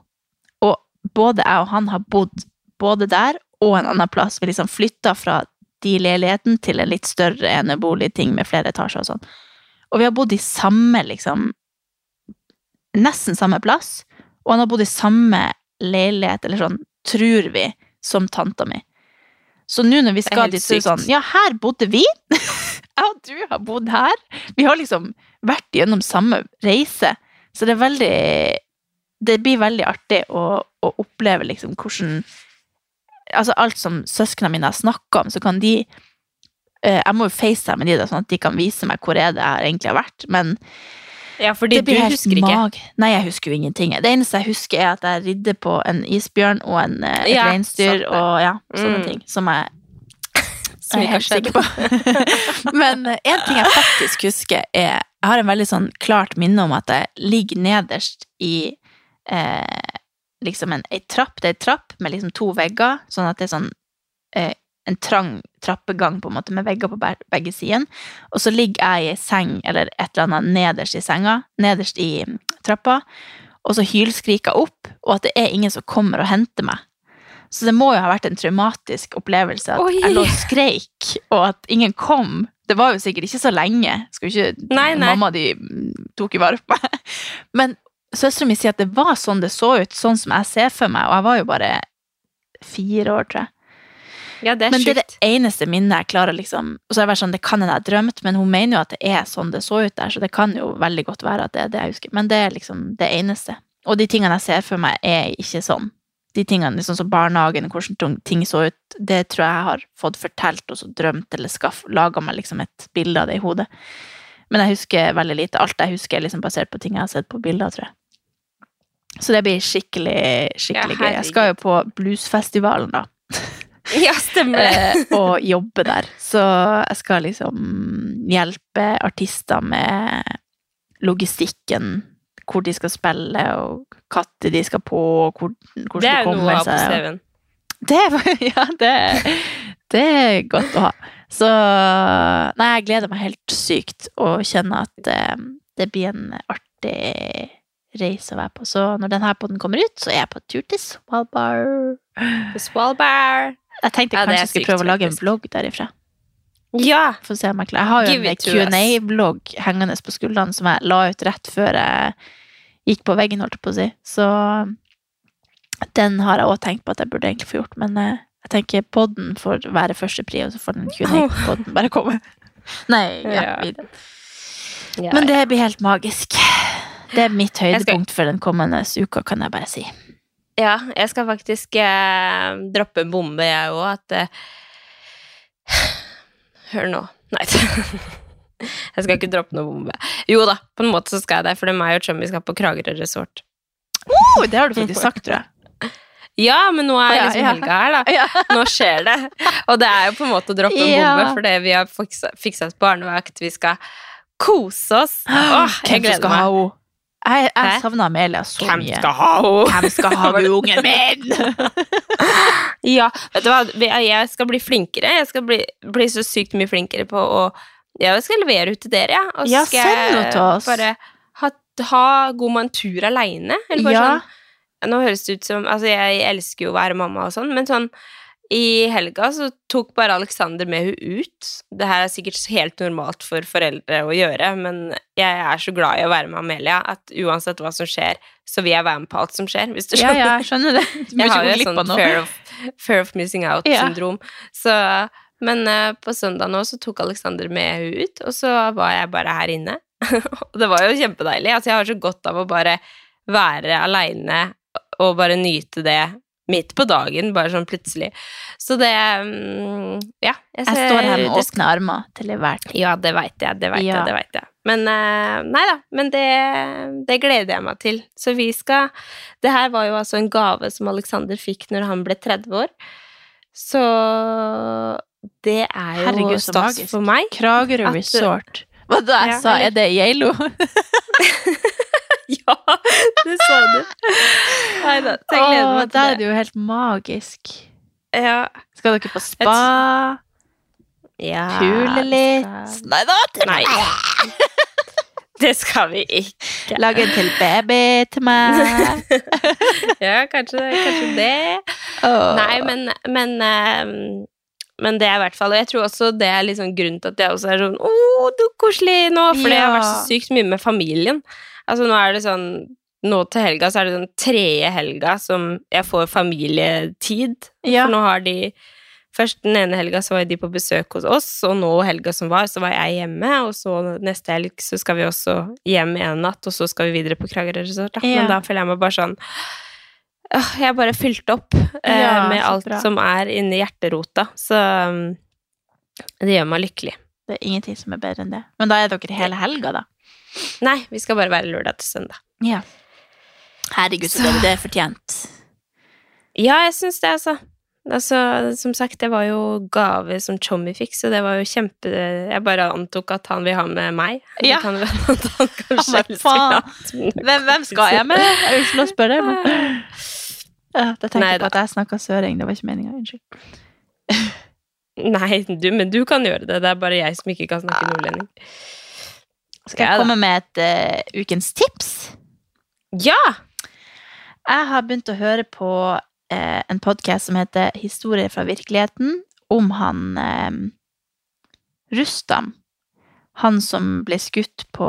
Og både jeg og han har bodd både der og en annen plass. Vi liksom flytta fra de leiligheten til en litt større eneboligting med flere etasjer og sånn. Og vi har bodd i samme, liksom Nesten samme plass. Og han har bodd i samme leilighet, eller sånn, tror vi, som tanta mi. Så nå når vi skal dit, så er det sånn Ja, her bodde vi! Jeg og du har bodd her. Vi har liksom vært gjennom samme reise. Så det er veldig Det blir veldig artig å, å oppleve liksom hvordan Altså alt som søsknene mine har snakka om, så kan de eh, Jeg må jo facetime med de da, sånn at de kan vise meg hvor er det jeg egentlig har vært. Men Ja, fordi det du husker husker ikke. Nei, jeg husker jo ingenting. Det eneste jeg husker, er at jeg ridde på en isbjørn og en, eh, et Ja, reinsdyr og ja, sånne Mm. ting. Som jeg Som jeg er helt sikker på. Men eh, en ting jeg faktisk husker, er Jeg har en veldig sånn klart minne om at jeg ligger nederst i eh, liksom en, en trapp. Det er ei trapp med liksom to vegger, sånn at det er sånn eh, en trang trappegang på en måte med vegger på begge sider. Og så ligger jeg i ei seng eller et eller annet nederst i senga, nederst i mm, trappa, og så hylskriker jeg opp, og at det er ingen som kommer og henter meg. Så det må jo ha vært en traumatisk opplevelse at Oi. jeg lå og skreik, og at ingen kom. Det var jo sikkert ikke så lenge. Skal ikke, Nei, nei. Mamma de mm, tok jo vare på meg. Men søstera mi sier at det var sånn det så ut, sånn som jeg ser for meg, og jeg var jo bare fire år, tror jeg. Ja, det Men det er det eneste minnet jeg klarer liksom Og så har jeg vært sånn, det kan hende jeg har drømt, men hun mener jo at det er sånn det så ut der, så det kan jo veldig godt være at det er det jeg husker. Men det er liksom det eneste. Og de tingene jeg ser for meg, er ikke sånn. De tingene liksom som barnehagen, hvordan ting så ut, det tror jeg jeg har fått fortalt og så drømt eller laga meg liksom et bilde av det i hodet. Men jeg husker veldig lite. Alt jeg husker, er liksom basert på ting jeg har sett på bilder, tror jeg. Så det blir skikkelig, skikkelig Ja, gøy. Jeg skal jo på bluesfestivalen, da. Ja, stemmer det. eh, og jobbe der. Så jeg skal liksom hjelpe artister med logistikken, hvor de skal spille, og når de skal på, og hvor, seg. Det er jo noe å ha på. CV-en. Det, ja, det, det er godt å ha. Så Nei, jeg gleder meg helt sykt og kjenner at eh, det blir en artig reise å være på. Så når denne podden kommer ut, så er jeg på tur til Svalbard. Svalbard. Jeg tenkte Ja, kanskje jeg skulle prøve å lage en vlogg derifra. Ja. Få se om jeg klarer. Jeg har jo Give en Q&A-vlogg hengende på skuldrene som jeg la ut rett før jeg gikk på veggen, holdt jeg på å si. Så den har jeg òg tenkt på at jeg burde egentlig få gjort, men eh, jeg tenker podden får være første pri, og så får den Q&A-podden bare komme. Nei, ja, Ja. ja. Men det blir helt magisk. Det er mitt høydepunkt for den kommende uka, kan jeg bare si. Ja, jeg skal faktisk eh, droppe en bombe, jeg òg, at eh, Hør nå. Nei. jeg skal ikke droppe noen bombe. Jo da, på en måte så skal jeg det, for det er meg og Chummy skal på Kragerø resort. Oh, det har du faktisk sagt, tror jeg. Ja, men nå er Ja, liksom ja. helga her, da. Ja. Nå skjer det. Og det er jo på en måte å droppe en bombe, fordi vi har fiksa, fiksa et barnevakt, vi skal kose oss. Åh, jeg gleder meg. Jeg, jeg savna Amelia så Hvem mye. skal ha henne? Hvem skal ha ungen min? Ja, vet du hva, jeg skal bli flinkere. Jeg skal bli, bli så sykt mye flinkere på å Jeg skal levere ut til dere, ja. Og så skal jeg. Bare ha, ha god mantur aleine. Eller bare Ja. sånn Nå høres det ut som Altså, jeg elsker jo å være mamma og sånn, men sånn i helga så tok bare Alexander med hun ut. Det her er sikkert helt normalt for foreldre å gjøre, men jeg er så glad i å være med Amelia at uansett hva som skjer, så vil jeg være med på alt som skjer, hvis du skjønner. ja, jeg skjønner det. Du må Jeg har jo et sånt fear of, fear of missing out-syndrom. Så Men eh, på søndag nå så tok Alexander med hun ut, og så var jeg bare her inne. og det var jo kjempedeilig. Altså, jeg har så godt av å bare være aleine og bare nyte det midt på dagen, bare sånn plutselig. Så det mm, Ja. Jeg står her med åpne armer til enhver tid. ja, det veit jeg, det veit Ja. jeg, det vet jeg. Men eh, nei da, men det, det gleder jeg meg til. Så vi skal Det her var jo altså en gave som Alexander fikk når han ble 30 år. Så det er jo Herregud, stas magisk. for meg. Kragerø At- Resort. Hva da jeg Ja, sa? Er det Geilo? Ja, det så du. Nei da, jeg gleder meg til det. Da er det jo helt magisk. Ja. Skal dere på spa? ja Pule litt? Nei da! Nei. Det skal vi ikke. Lage en til baby til meg. Ja, kanskje, kanskje det. Oh. Nei, men, men, ehm, men det er i hvert fall Og jeg tror også det er liksom grunnen til at jeg også er sånn Å, oh, koselig nå! For jeg har vært så sykt mye med familien. Altså nå er det sånn Nå til helga så er det den tredje helga som jeg får familietid. Ja. For nå har de Først den ene helga så var de på besøk hos oss, og nå helga som var, så var jeg hjemme, og så neste helg så skal vi også hjem en natt, og så skal vi videre på Kragerø resort. Ja. Men da føler jeg meg bare sånn Jeg er bare fylt opp eh, Ja, med alt bra. som er inni hjerterota, så um, det gjør meg lykkelig. Det er ingenting som er bedre enn det. Men da er dere hele helga, da? Nei, vi skal bare være lørdag til søndag. Ja. Herregud, så dere det er fortjent. Ja, jeg syns det, altså. Altså, Som sagt, det var jo gave som Chommy fikk, så det var jo kjempe Jeg bare antok at han vil ha med meg. Ja. kan at han kanskje ja, faen. Hvem, hvem skal jeg med? Vil å spørre. Men... Ja, tenker tenkte jeg på at jeg snakka søring. Det var ikke meninga. Unnskyld. Nei, du, men du kan gjøre det. Det er bare jeg som ikke kan snakke nordlending. Skal jeg komme med et uh, ukens tips? Ja! Jeg har begynt å høre på uh, en podkast som heter Historier fra virkeligheten, om han eh, Rustam. Han som ble skutt på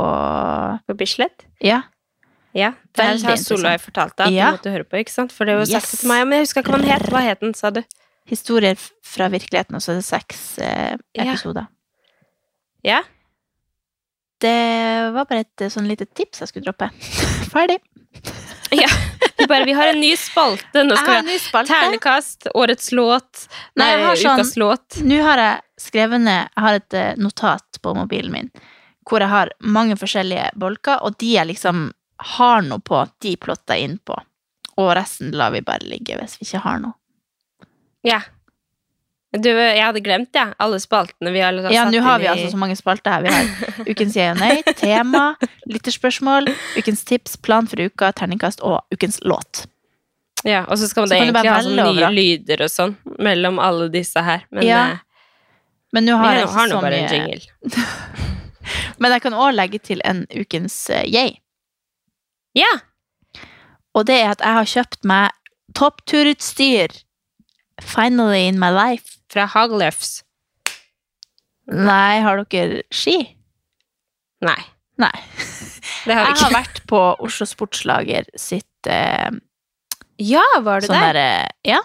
På Bislett. Ja. Ja, det her har Solveig fortalt deg at Ja. du måtte høre på, ikke sant? For det er jo Yes. til meg, men jeg husker ikke hva den het. Hva het den, sa du? Historier fra virkeligheten, og så er det seks eh, Ja. Ja? Det var bare et eh, sånn lite tips jeg skulle droppe. Ferdig. Vi, bare, vi har en ny spalte. Nå skal vi ha ternekast, årets låt, Nei, nei, jeg har sånn- ukas låt. Nå har jeg skrevet ned Jeg har et eh, notat på mobilen min hvor jeg har mange forskjellige bolker, og de jeg liksom har noe på, de plotter jeg inn på. Og resten lar vi bare ligge hvis vi ikke har noe. Ja. Du, jeg hadde glemt, ja. Alle spaltene vi har satt Ja, nå har vi altså så mange spalter her. Vi har Ukens ja og nei, tema, lytterspørsmål, ukens tips, plan for uka, terningkast og ukens låt. Ja, Og så skal man Så egentlig ha sånne nye lyder og sånn mellom alle disse her. Men Ja, eh, Men nå har har, jeg ikke nå bare en jingle. Men jeg kan òg legge til en ukens eh, yay. Ja! Og det er at jeg har kjøpt meg toppturutstyr. Finally in my life. Fra Hagløfs. Nei, har dere ski? Nei, Nei. det har vi Jeg har vært på Oslo Sportslager sitt eh, Ja, var det sånn der? derre Ja.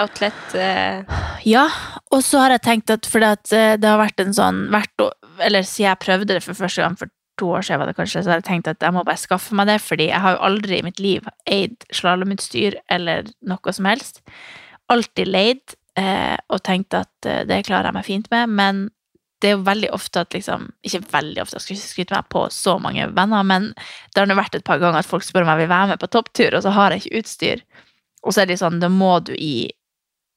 Outlet eh, Ja, og så har jeg tenkt at fordi at eh, det har vært en sånn hvert år, Eller siden jeg prøvde det for første gang for to år siden, var det kanskje, så har jeg tenkt at jeg må bare skaffe meg det, fordi jeg har jo aldri i mitt liv eid slalåmutstyr eller noe som helst. Alltid leid, eh, og tenkt at eh, det klarer jeg meg fint med, men det er jo veldig ofte at liksom Ikke veldig ofte, jeg skal ikke skryte meg på så mange venner, men det har nå vært et par ganger at folk spør om jeg vil være med på topptur, og så har jeg ikke utstyr. Og så er det sånn, da må du i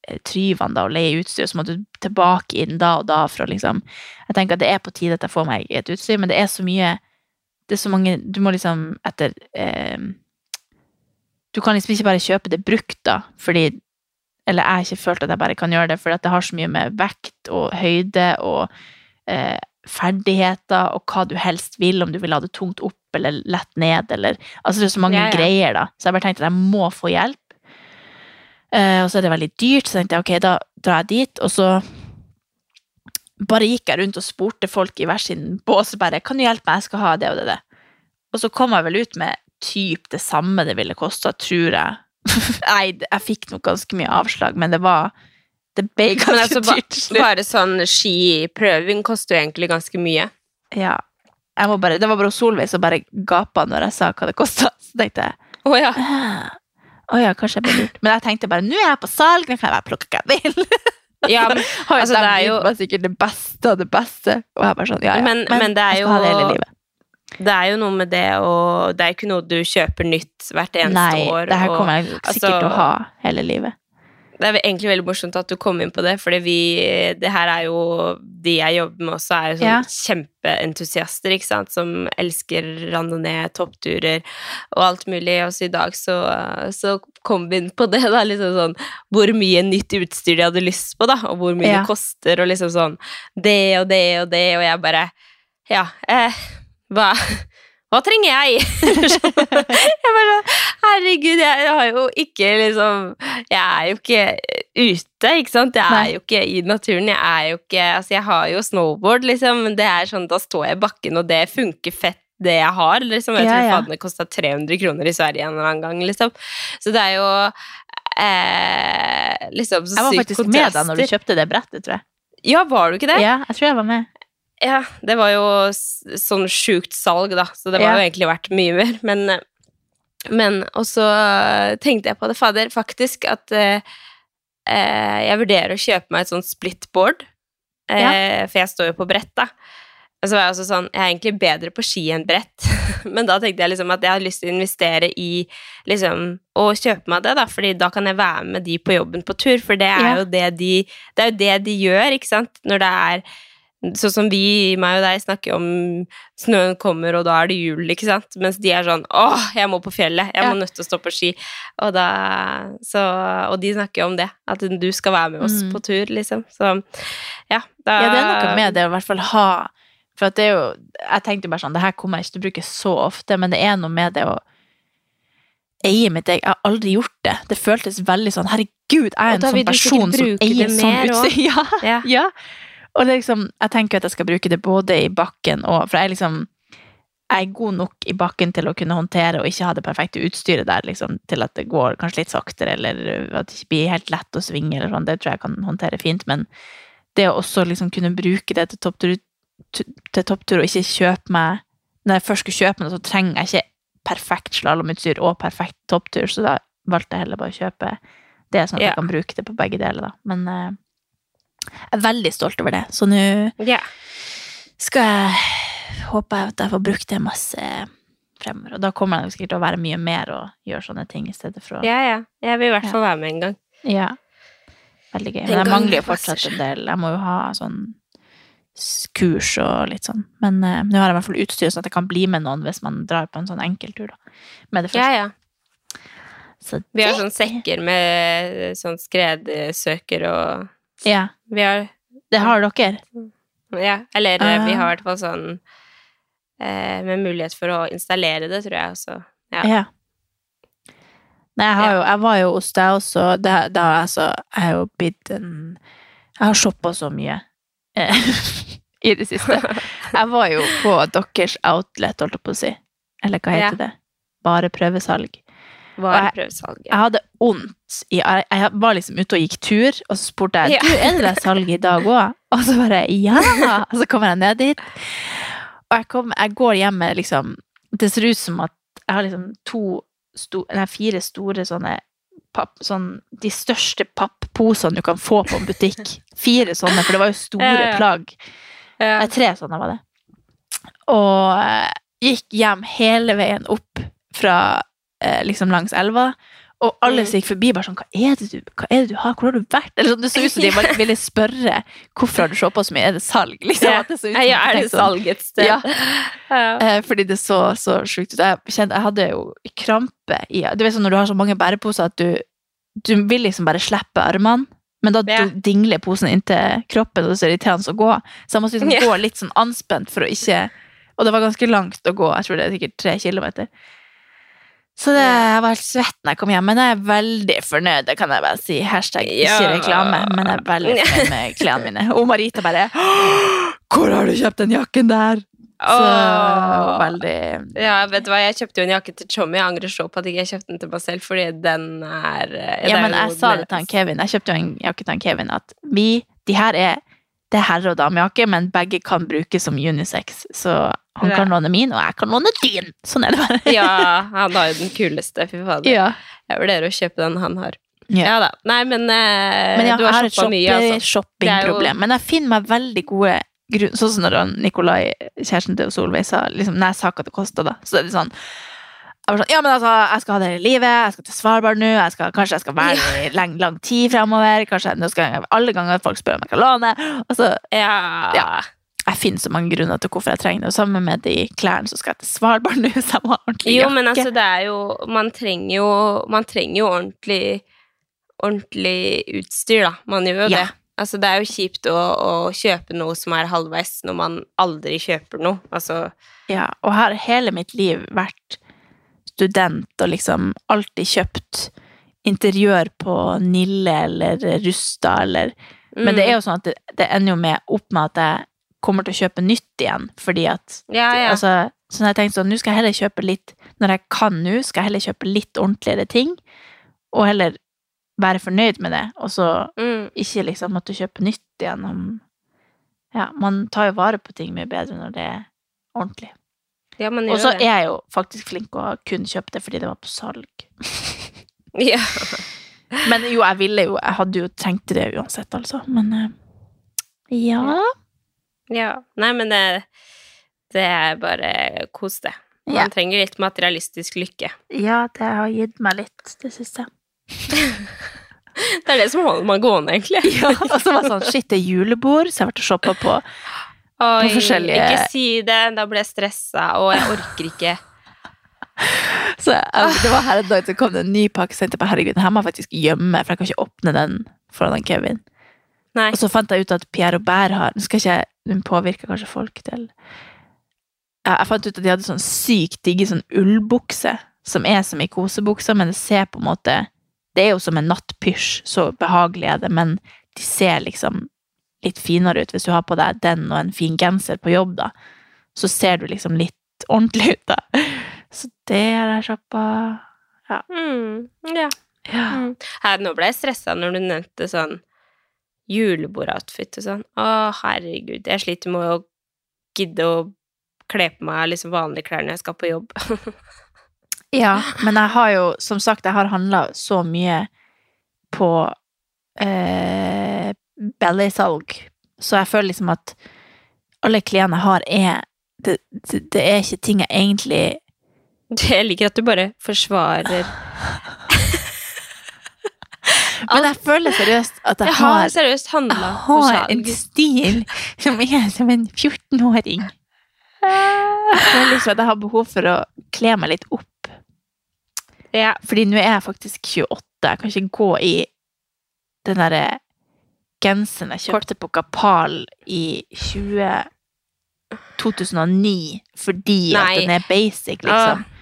eh, Tryvann da, og leie utstyr, så må du tilbake inn da og da for å liksom Jeg tenker at det er på tide at jeg får meg et utstyr, men det er så mye Det er så mange Du må liksom etter eh, Du kan liksom ikke bare kjøpe det brukt, da, fordi Eller jeg har ikke følt at jeg bare kan gjøre det, for det har så mye med vekt og høyde og eh, ferdigheter og hva du helst vil, om du vil ha det tungt opp eller lett ned, eller Altså det er så mange Ja, ja. greier, da. Så jeg bare tenkte at jeg må få hjelp. Eh, og så er det veldig dyrt, så tenkte jeg ok, da drar jeg dit, og så bare gikk jeg rundt og spurte folk i hver sin bås bare kan du hjelpe meg, jeg skal ha det og det. og det. Og så kom jeg vel ut med typ det samme det ville kosta, tror jeg. Nei, jeg fikk nok ganske mye avslag, men det var Det ble ganske altså, dyrt til slutt. bare sånn skiprøving koster jo egentlig ganske mye. Ja. Må bare, det var bare Solveig som bare gapa når jeg sa hva det kosta. Så tenkte jeg Å ja. Oh, ja, kanskje jeg ble lurt. Men jeg tenkte bare nå er jeg på salg, nå kan jeg bare plukke hva jeg vil. ja men, Altså, det er jo- sikkert det beste av det beste. Og jeg bare sånn, ja, ja. Men- men det er jo-. Det er jo noe med det og Det er ikke noe du kjøper nytt hvert eneste Nei, år. det her kommer jeg sikkert altså- til å ha hele livet. det er egentlig veldig morsomt at du kom inn på det, for Det her er jo De jeg jobber med også, er jo sånn Ja. kjempeentusiaster, ikke sant, som elsker randonee, toppturer og alt mulig. Og så i dag så, så kom vi inn på det, da, liksom sånn Hvor mye nytt utstyr de hadde lyst på, da, og hvor mye Ja. det koster, og liksom sånn Det og det og det, og jeg bare Ja, eh, hva hva trenger jeg? Jeg bare sånn, Herregud, jeg har jo ikke liksom Jeg er jo ikke ute, ikke sant? Jeg er jo ikke i naturen. Jeg er jo ikke Altså, jeg har jo snowboard, liksom, men det er sånn, da står jeg i bakken, og det funker fett, det jeg har. liksom. Jeg tror ja. faen det kosta 300 kroner i Sverige en eller annen gang, liksom. Så det er jo eh, liksom så Jeg var sykt faktisk med da når du kjøpte det brettet, tror jeg. Ja, var du ikke det? Ja, jeg tror jeg var med. Ja, det var jo sånn sjukt salg, da, så det var Ja. jo egentlig verdt mye mer. Men, eh, men Og så tenkte jeg på det, fader, faktisk, at eh, eh, jeg vurderer å kjøpe meg et sånt splitboard. Eh, For jeg står jo på brett, da. Og så var jeg også sånn Jeg er egentlig bedre på ski enn brett. Men da tenkte jeg liksom at jeg har lyst til å investere i liksom å kjøpe meg det, da, fordi da kan jeg være med de på jobben på tur, for det er Ja. jo det de Det er jo det de gjør, ikke sant, når det er Sånn som vi, meg og deg, snakker om snøen kommer, og da er det jul, ikke sant? Mens de er sånn åh, jeg må på fjellet, jeg Ja. må nødt til å stå på ski. Og, da, så, og de snakker om det, at du skal være med oss Mm. på tur, liksom. Så ja, da Ja, det er noe med det å i hvert fall ha For at det er jo Jeg tenkte bare sånn, det her kommer jeg ikke til å bruke så ofte, men det er noe med det å eie mitt eget Jeg har aldri gjort det. Det føltes veldig sånn Herregud, jeg er en sånn person som eier sånn utstyr. Ja, Ja. ja. Og liksom Jeg tenker at jeg skal bruke det både i bakken og For jeg liksom jeg er god nok i bakken til å kunne håndtere og ikke ha det perfekte utstyret der, liksom, til at det går kanskje litt saktere, eller at det ikke blir helt lett å svinge, eller sånn. Det tror jeg kan håndtere fint, men det å også liksom kunne bruke det til topptur, til topptur og ikke kjøpe meg Når jeg først skulle kjøpe meg så trenger jeg ikke perfekt slalåmutstyr og perfekt topptur, så da valgte jeg heller bare å kjøpe det, sånn at Ja. jeg kan bruke det på begge deler, da. Men eh, jeg er veldig stolt over det, så nå yeah. skal jeg håper jeg at jeg får brukt det masse fremover. Og da kommer jeg sikkert til å være mye mer og gjøre sånne ting i stedet for å ja, ja. Jeg vil i hvert Ja. fall være med en gang. Ja. Veldig gøy. Men jeg mangler jo fortsatt en del. Jeg må jo ha sånn kurs og litt sånn. Men uh, nå har jeg i hvert fall utstyr sånn at jeg kan bli med noen hvis man drar på en sånn enkeltur, da. Med det Ja, første. ja. Så Vi har det- sånn sekker med sånn skredsøker og Ja. Vi har Det har dere? Ja, eller eh, vi Ah. har i hvert fall sånn eh, med mulighet for å installere det, tror jeg også. Ja. Ja. Nei, jeg, har jo, jeg var jo hos deg også. Det, det har jeg, har jo blitt en Jeg har shoppa så mye eh, i det siste. Jeg var jo på deres outlet, holdt jeg på å si. Eller hva heter det? Bare prøvesalg. Var jeg. Jeg hadde vondt i Jeg var liksom ute og gikk tur, og så spurte jeg Ja. du, er det salg i dag òg. Og så bare ja! Og så kommer jeg ned dit. Og jeg, kom, jeg går hjem med liksom Det ser ut som at jeg har liksom to sto, nei, fire store sånne papp, sånn, De største papposene du kan få på en butikk. Fire sånne, for det var jo store Ja, ja. plagg. Nei, tre sånne var det. Og eh, gikk hjem hele veien opp fra liksom langs elva. Og alle Mm. som gikk forbi, bare sånn Hva er det du, hva er det du har? Hvor har du vært? Eller sånn, Det så ut som de bare ville spørre hvorfor har du shoppa så mye. Er det salg? Liksom, Ja. det som Ja, er det sånn. salg et sted? Ja. Ja. Eh, fordi det så så sjukt ut. Jeg kjente, jeg hadde jo krampe i Du vet sånn når du har så mange bæreposer at du, du vil liksom bare slippe armene. Men da Ja. dingler posen inntil kroppen, og det er så irriterende å gå. Så jeg måtte liksom gå litt sånn anspent for å ikke Og det var ganske langt å gå. Jeg tror det er sikkert tre kilometer. Så det, jeg var helt svett når jeg kom hjem, men jeg er veldig fornøyd, det kan jeg bare si. Hashtag ikke reklame, men jeg er veldig fornøyd med klærne mine. Og Marita bare Hvor har du kjøpt den jakken der? Så Åh. veldig Ja, vet du hva, jeg kjøpte jo en jakke til Tjommi. Jeg angrer så på at jeg ikke kjøpte den til meg selv, fordi den er eh, Ja, men jeg sa det til han Kevin. Jeg kjøpte jo en jakke til han Kevin at vi, de her er det er herre- og damejakke, men begge kan brukes som unisex. Så han kan låne min, og jeg kan låne din. Sånn er det bare. Ja, han har jo den kuleste, fy fader. Ja. Jeg vurderer å kjøpe den han har. Ja. Ja da. Nei, men, eh, Men ja, du har shoppa mye, altså. shoppingproblem. Jo- Men jeg finner meg veldig gode grunn Sånn som når Nikolai, kjæresten til Solveig, sa liksom, Når jeg sa hva det kosta, da, så det er litt sånn Jeg var sånn, ja, men altså, jeg skal ha det hele livet, jeg skal til Svalbard nå, jeg skal, kanskje jeg skal være der i lang, lang tid fremover, kanskje nå skal jeg, alle ganger folk spør om jeg kan låne. Altså, Ja. Ja. jeg finner så mange grunner til hvorfor jeg trenger det, sammen med de klærne som skal jeg til Svalbard nå, så jeg må ha ordentlig jakke. Jo, men altså, det er jo Man trenger jo, man trenger jo ordentlig Ordentlig utstyr, da. Man gjør jo Ja. det. Altså, det er jo kjipt å, å kjøpe noe som er halvveis, når man aldri kjøper noe. Altså Ja, og har hele mitt liv vært student og liksom alltid kjøpt interiør på Nille eller Rusta eller Men mm. det er jo sånn at det, det ender jo med opp med at jeg kommer til å kjøpe nytt igjen, fordi at Ja, ja. Altså, så jeg tenkte sånn, nå skal jeg heller kjøpe litt Når jeg kan nå, skal jeg heller kjøpe litt ordentligere ting, og heller være fornøyd med det, og så mm. ikke liksom måtte kjøpe nytt igjen om Ja, man tar jo vare på ting mye bedre når det er ordentlig. Ja, Og så er jeg jo faktisk flink å kun kjøpe det fordi det var på salg. Ja. Men jo, jeg ville jo Jeg hadde jo trengt det uansett, altså. Men eh, ja. ja. Nei, men det, det er bare kos det. Man Ja. trenger litt materialistisk lykke. Ja, det har gitt meg litt det siste. Det er det som holder meg gående, egentlig. Ja, og så var det sånn Shit, det er julebord, så jeg har vært og shoppa på Oi, forskjellige- Ikke si det, da blir jeg stressa, og jeg orker ikke. Så jeg, det var her en dag det kom det en ny pakke, så jeg tenkte på herregud, her må jeg faktisk gjemme, for jeg kan ikke åpne den foran den Kevin. Nei. Og så fant jeg ut at Pierre Robert har Nå skal ikke Hun påvirker kanskje folk til Jeg fant ut at de hadde sånn sykt digge sånn ullbukse, som er som i kosebuksa, men det ser på en måte Det er jo som en nattpysj, så behagelig er det, men de ser liksom litt finere ut hvis du har på deg den og en fin genser på jobb, da. Så ser du liksom litt ordentlig ut, da. Så det har jeg shoppa. Mm, ja. Ja. Mm. Her, nå ble jeg stressa når du nevnte sånn julebordoutfit og sånn. Å, herregud. Jeg sliter med å gidde å kle på meg liksom vanlige klær når jeg skal på jobb. Ja, men jeg har jo, som sagt, jeg har handla så mye på eh, bellysalg, så jeg føler liksom at alle klærne jeg har, er det, det, det er ikke ting jeg egentlig Jeg liker at du bare forsvarer Men jeg føler seriøst at jeg, Jeg har har, seriøst handla for har en stil som er som en 14-åring. Jeg føler liksom at jeg har behov for å kle meg litt opp. Ja. Fordi nå er jeg faktisk 28. Jeg kan ikke gå i den derre genseren jeg kjøpte på Kapal i 20... 2009 fordi at den er basic, liksom. Jeg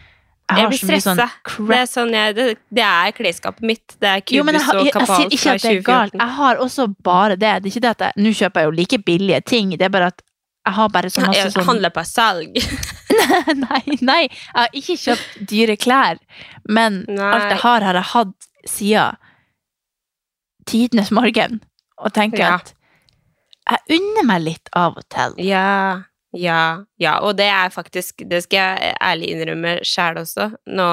jeg blir stressa. sånn. Det er sånn jeg Det, det er klesskapet mitt. Det er Cubus Jo, jeg, og jeg, jeg Kapal sier ikke at det er galt. Jeg har også bare det. Det det jeg Nå kjøper jeg jo like billige ting, det er bare at jeg har bare så masse Jeg sånn handler på salg. Nei, nei, jeg har ikke kjøpt dyre klær, men Nei. alt jeg har, har jeg hatt siden tidenes morgen. Og tenker Ja. at jeg unner meg litt av og til. Ja, ja, ja. Og det er faktisk Det skal jeg ærlig innrømme sjæl også. Nå,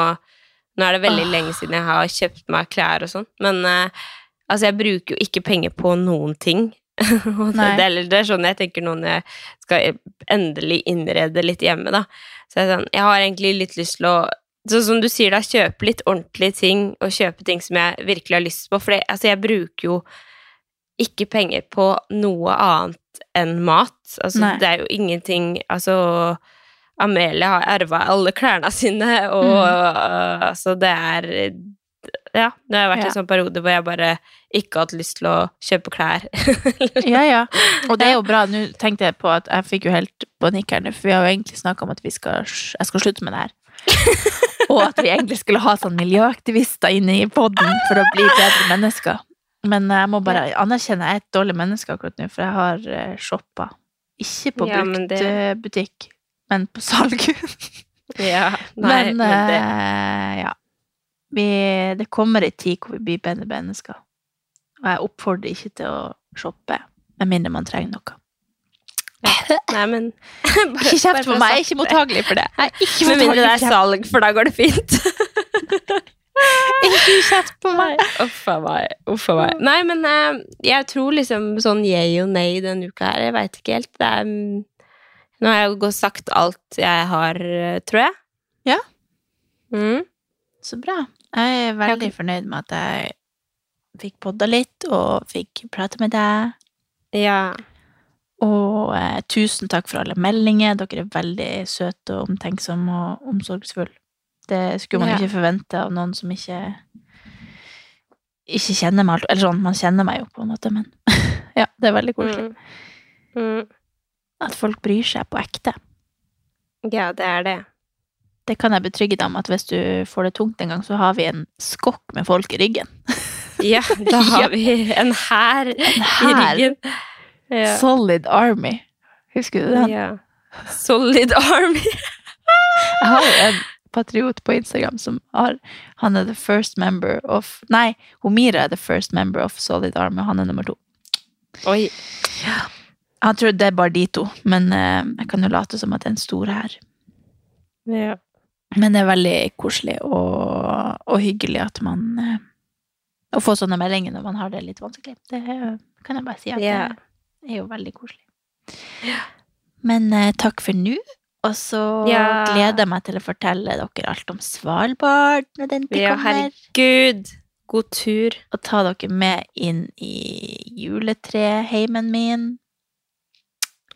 nå er det veldig oh. lenge siden jeg har kjøpt meg klær og sånn, men uh, altså, jeg bruker jo ikke penger på noen ting. Det, det, er, det er sånn jeg tenker nå når jeg skal endelig innrede litt hjemme, da. Så jeg, sånn, jeg har egentlig litt lyst til å Sånn som du sier, da, kjøpe litt ordentlige ting, og kjøpe ting som jeg virkelig har lyst på. For det, altså, jeg bruker jo ikke penger på noe annet enn mat. Altså, Nei. det er jo ingenting Altså, Amelie har erva alle klærne sine, og Mm. uh, altså, det er Ja, det har vært Ja. en sånn periode hvor jeg bare ikke har hatt lyst til å kjøpe klær. Ja, ja. Og det er jo bra. Nå tenkte jeg på at jeg fikk jo helt panikk her nå, for vi har jo egentlig snakka om at vi skal, jeg skal slutte med det her. Og at vi egentlig skulle ha sånn miljøaktivister inne i poden for å bli bedre mennesker. Men jeg må bare anerkjenne jeg er et dårlig menneske akkurat nå, for jeg har uh, shoppa. Ikke på Ja, men det- butikk, men på salg. ja, nei, men men det eh, ja. Vi, det kommer ei tid hvor vi blir bedre mennesker. Og jeg oppfordrer ikke til å shoppe, med mindre man trenger noe. Nei, men Ikke kjeft på meg, jeg er ikke mottagelig for det. Jeg er ikke Med mindre det er for det. salg, for da går det fint. Ikke kjeft på meg. Uff a meg. Uff a meg. Nei, men eh, jeg tror liksom sånn yay og nei denne uka her, jeg veit ikke helt. Det er mm, Nå har jeg gått sagt alt jeg har, eh, tror jeg. Ja. Mm. Så bra. Jeg er veldig fornøyd med at jeg fikk podda litt, og fikk prate med deg. Ja. Og eh, tusen takk for alle meldinger. Dere er veldig søte og omtenksomme og omsorgsfulle. Det skulle man Ja. ikke forvente av noen som ikke ikke kjenner meg. Eller sånn, man kjenner meg jo på en måte, men ja, det er veldig koselig. Mm. Mm. At folk bryr seg på ekte. Ja, det er det. Det kan jeg betrygge deg om at hvis du får det tungt en gang, så har vi en skokk med folk i ryggen. Ja, da har vi en hær i ryggen. Ja. Solid Army. Husker du den? ja. Solid Army. Jeg har jo en patriot på Instagram som har Han er the first member of Nei, Homira er the first member of Solid Army, og han er nummer to. Oi. Jeg tror det er bare de to, men eh, jeg kan jo late som at det er en stor her. Ja. Men det er veldig koselig og, og hyggelig at man eh, Å få sånne meldinger når man har det litt vanskelig. Det kan jeg bare si at Ja. det er jo veldig koselig. Men eh, takk for nå. Og så Ja. gleder jeg meg til å fortelle dere alt om Svalbard når den tid Ja, kommer. herregud. God tur. Og ta dere med inn i juletreheimen min.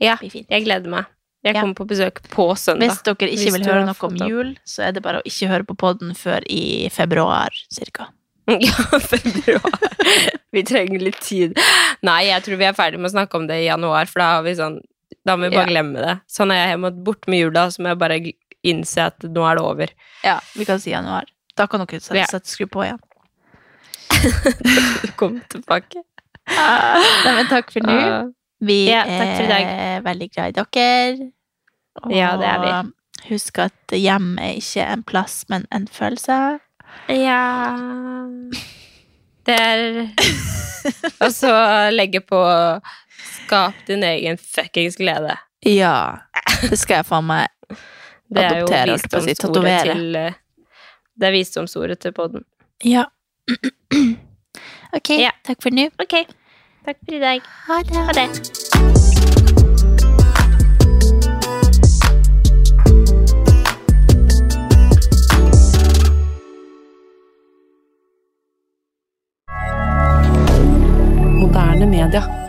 Ja, jeg gleder meg. Jeg Ja. kommer på besøk på søndag. Hvis dere ikke Hvis vil høre noe om jul, så er det bare å ikke høre på podden før i februar, cirka. Ja, februar. Vi trenger litt tid. Nei, jeg tror vi er ferdig med å snakke om det i januar, for da har vi sånn Da må vi bare Ja. glemme det. Sånn er jeg hjemme bort med jula, så må jeg bare innse at nå er det over. Ja, vi kan si januar. Da kan dere sette, sette skru på igjen. Kom tilbake. Nei, men takk for nå. Ah, Vi Ja, takk for er veldig glad i dere. Og Ja, det er vi. husk at hjem er ikke en plass, men en følelse. Ja Det er Og så legge på Skap din egen fuckings glede. Ja, det skal jeg faen meg er Adoptere, holdt på å si, tatovere. til eh, Det er visdomsordet til podden. Ja. Ok, Ja. takk for nå. Ok. Takk for i dag. Ha det. Ha det. Moderne media.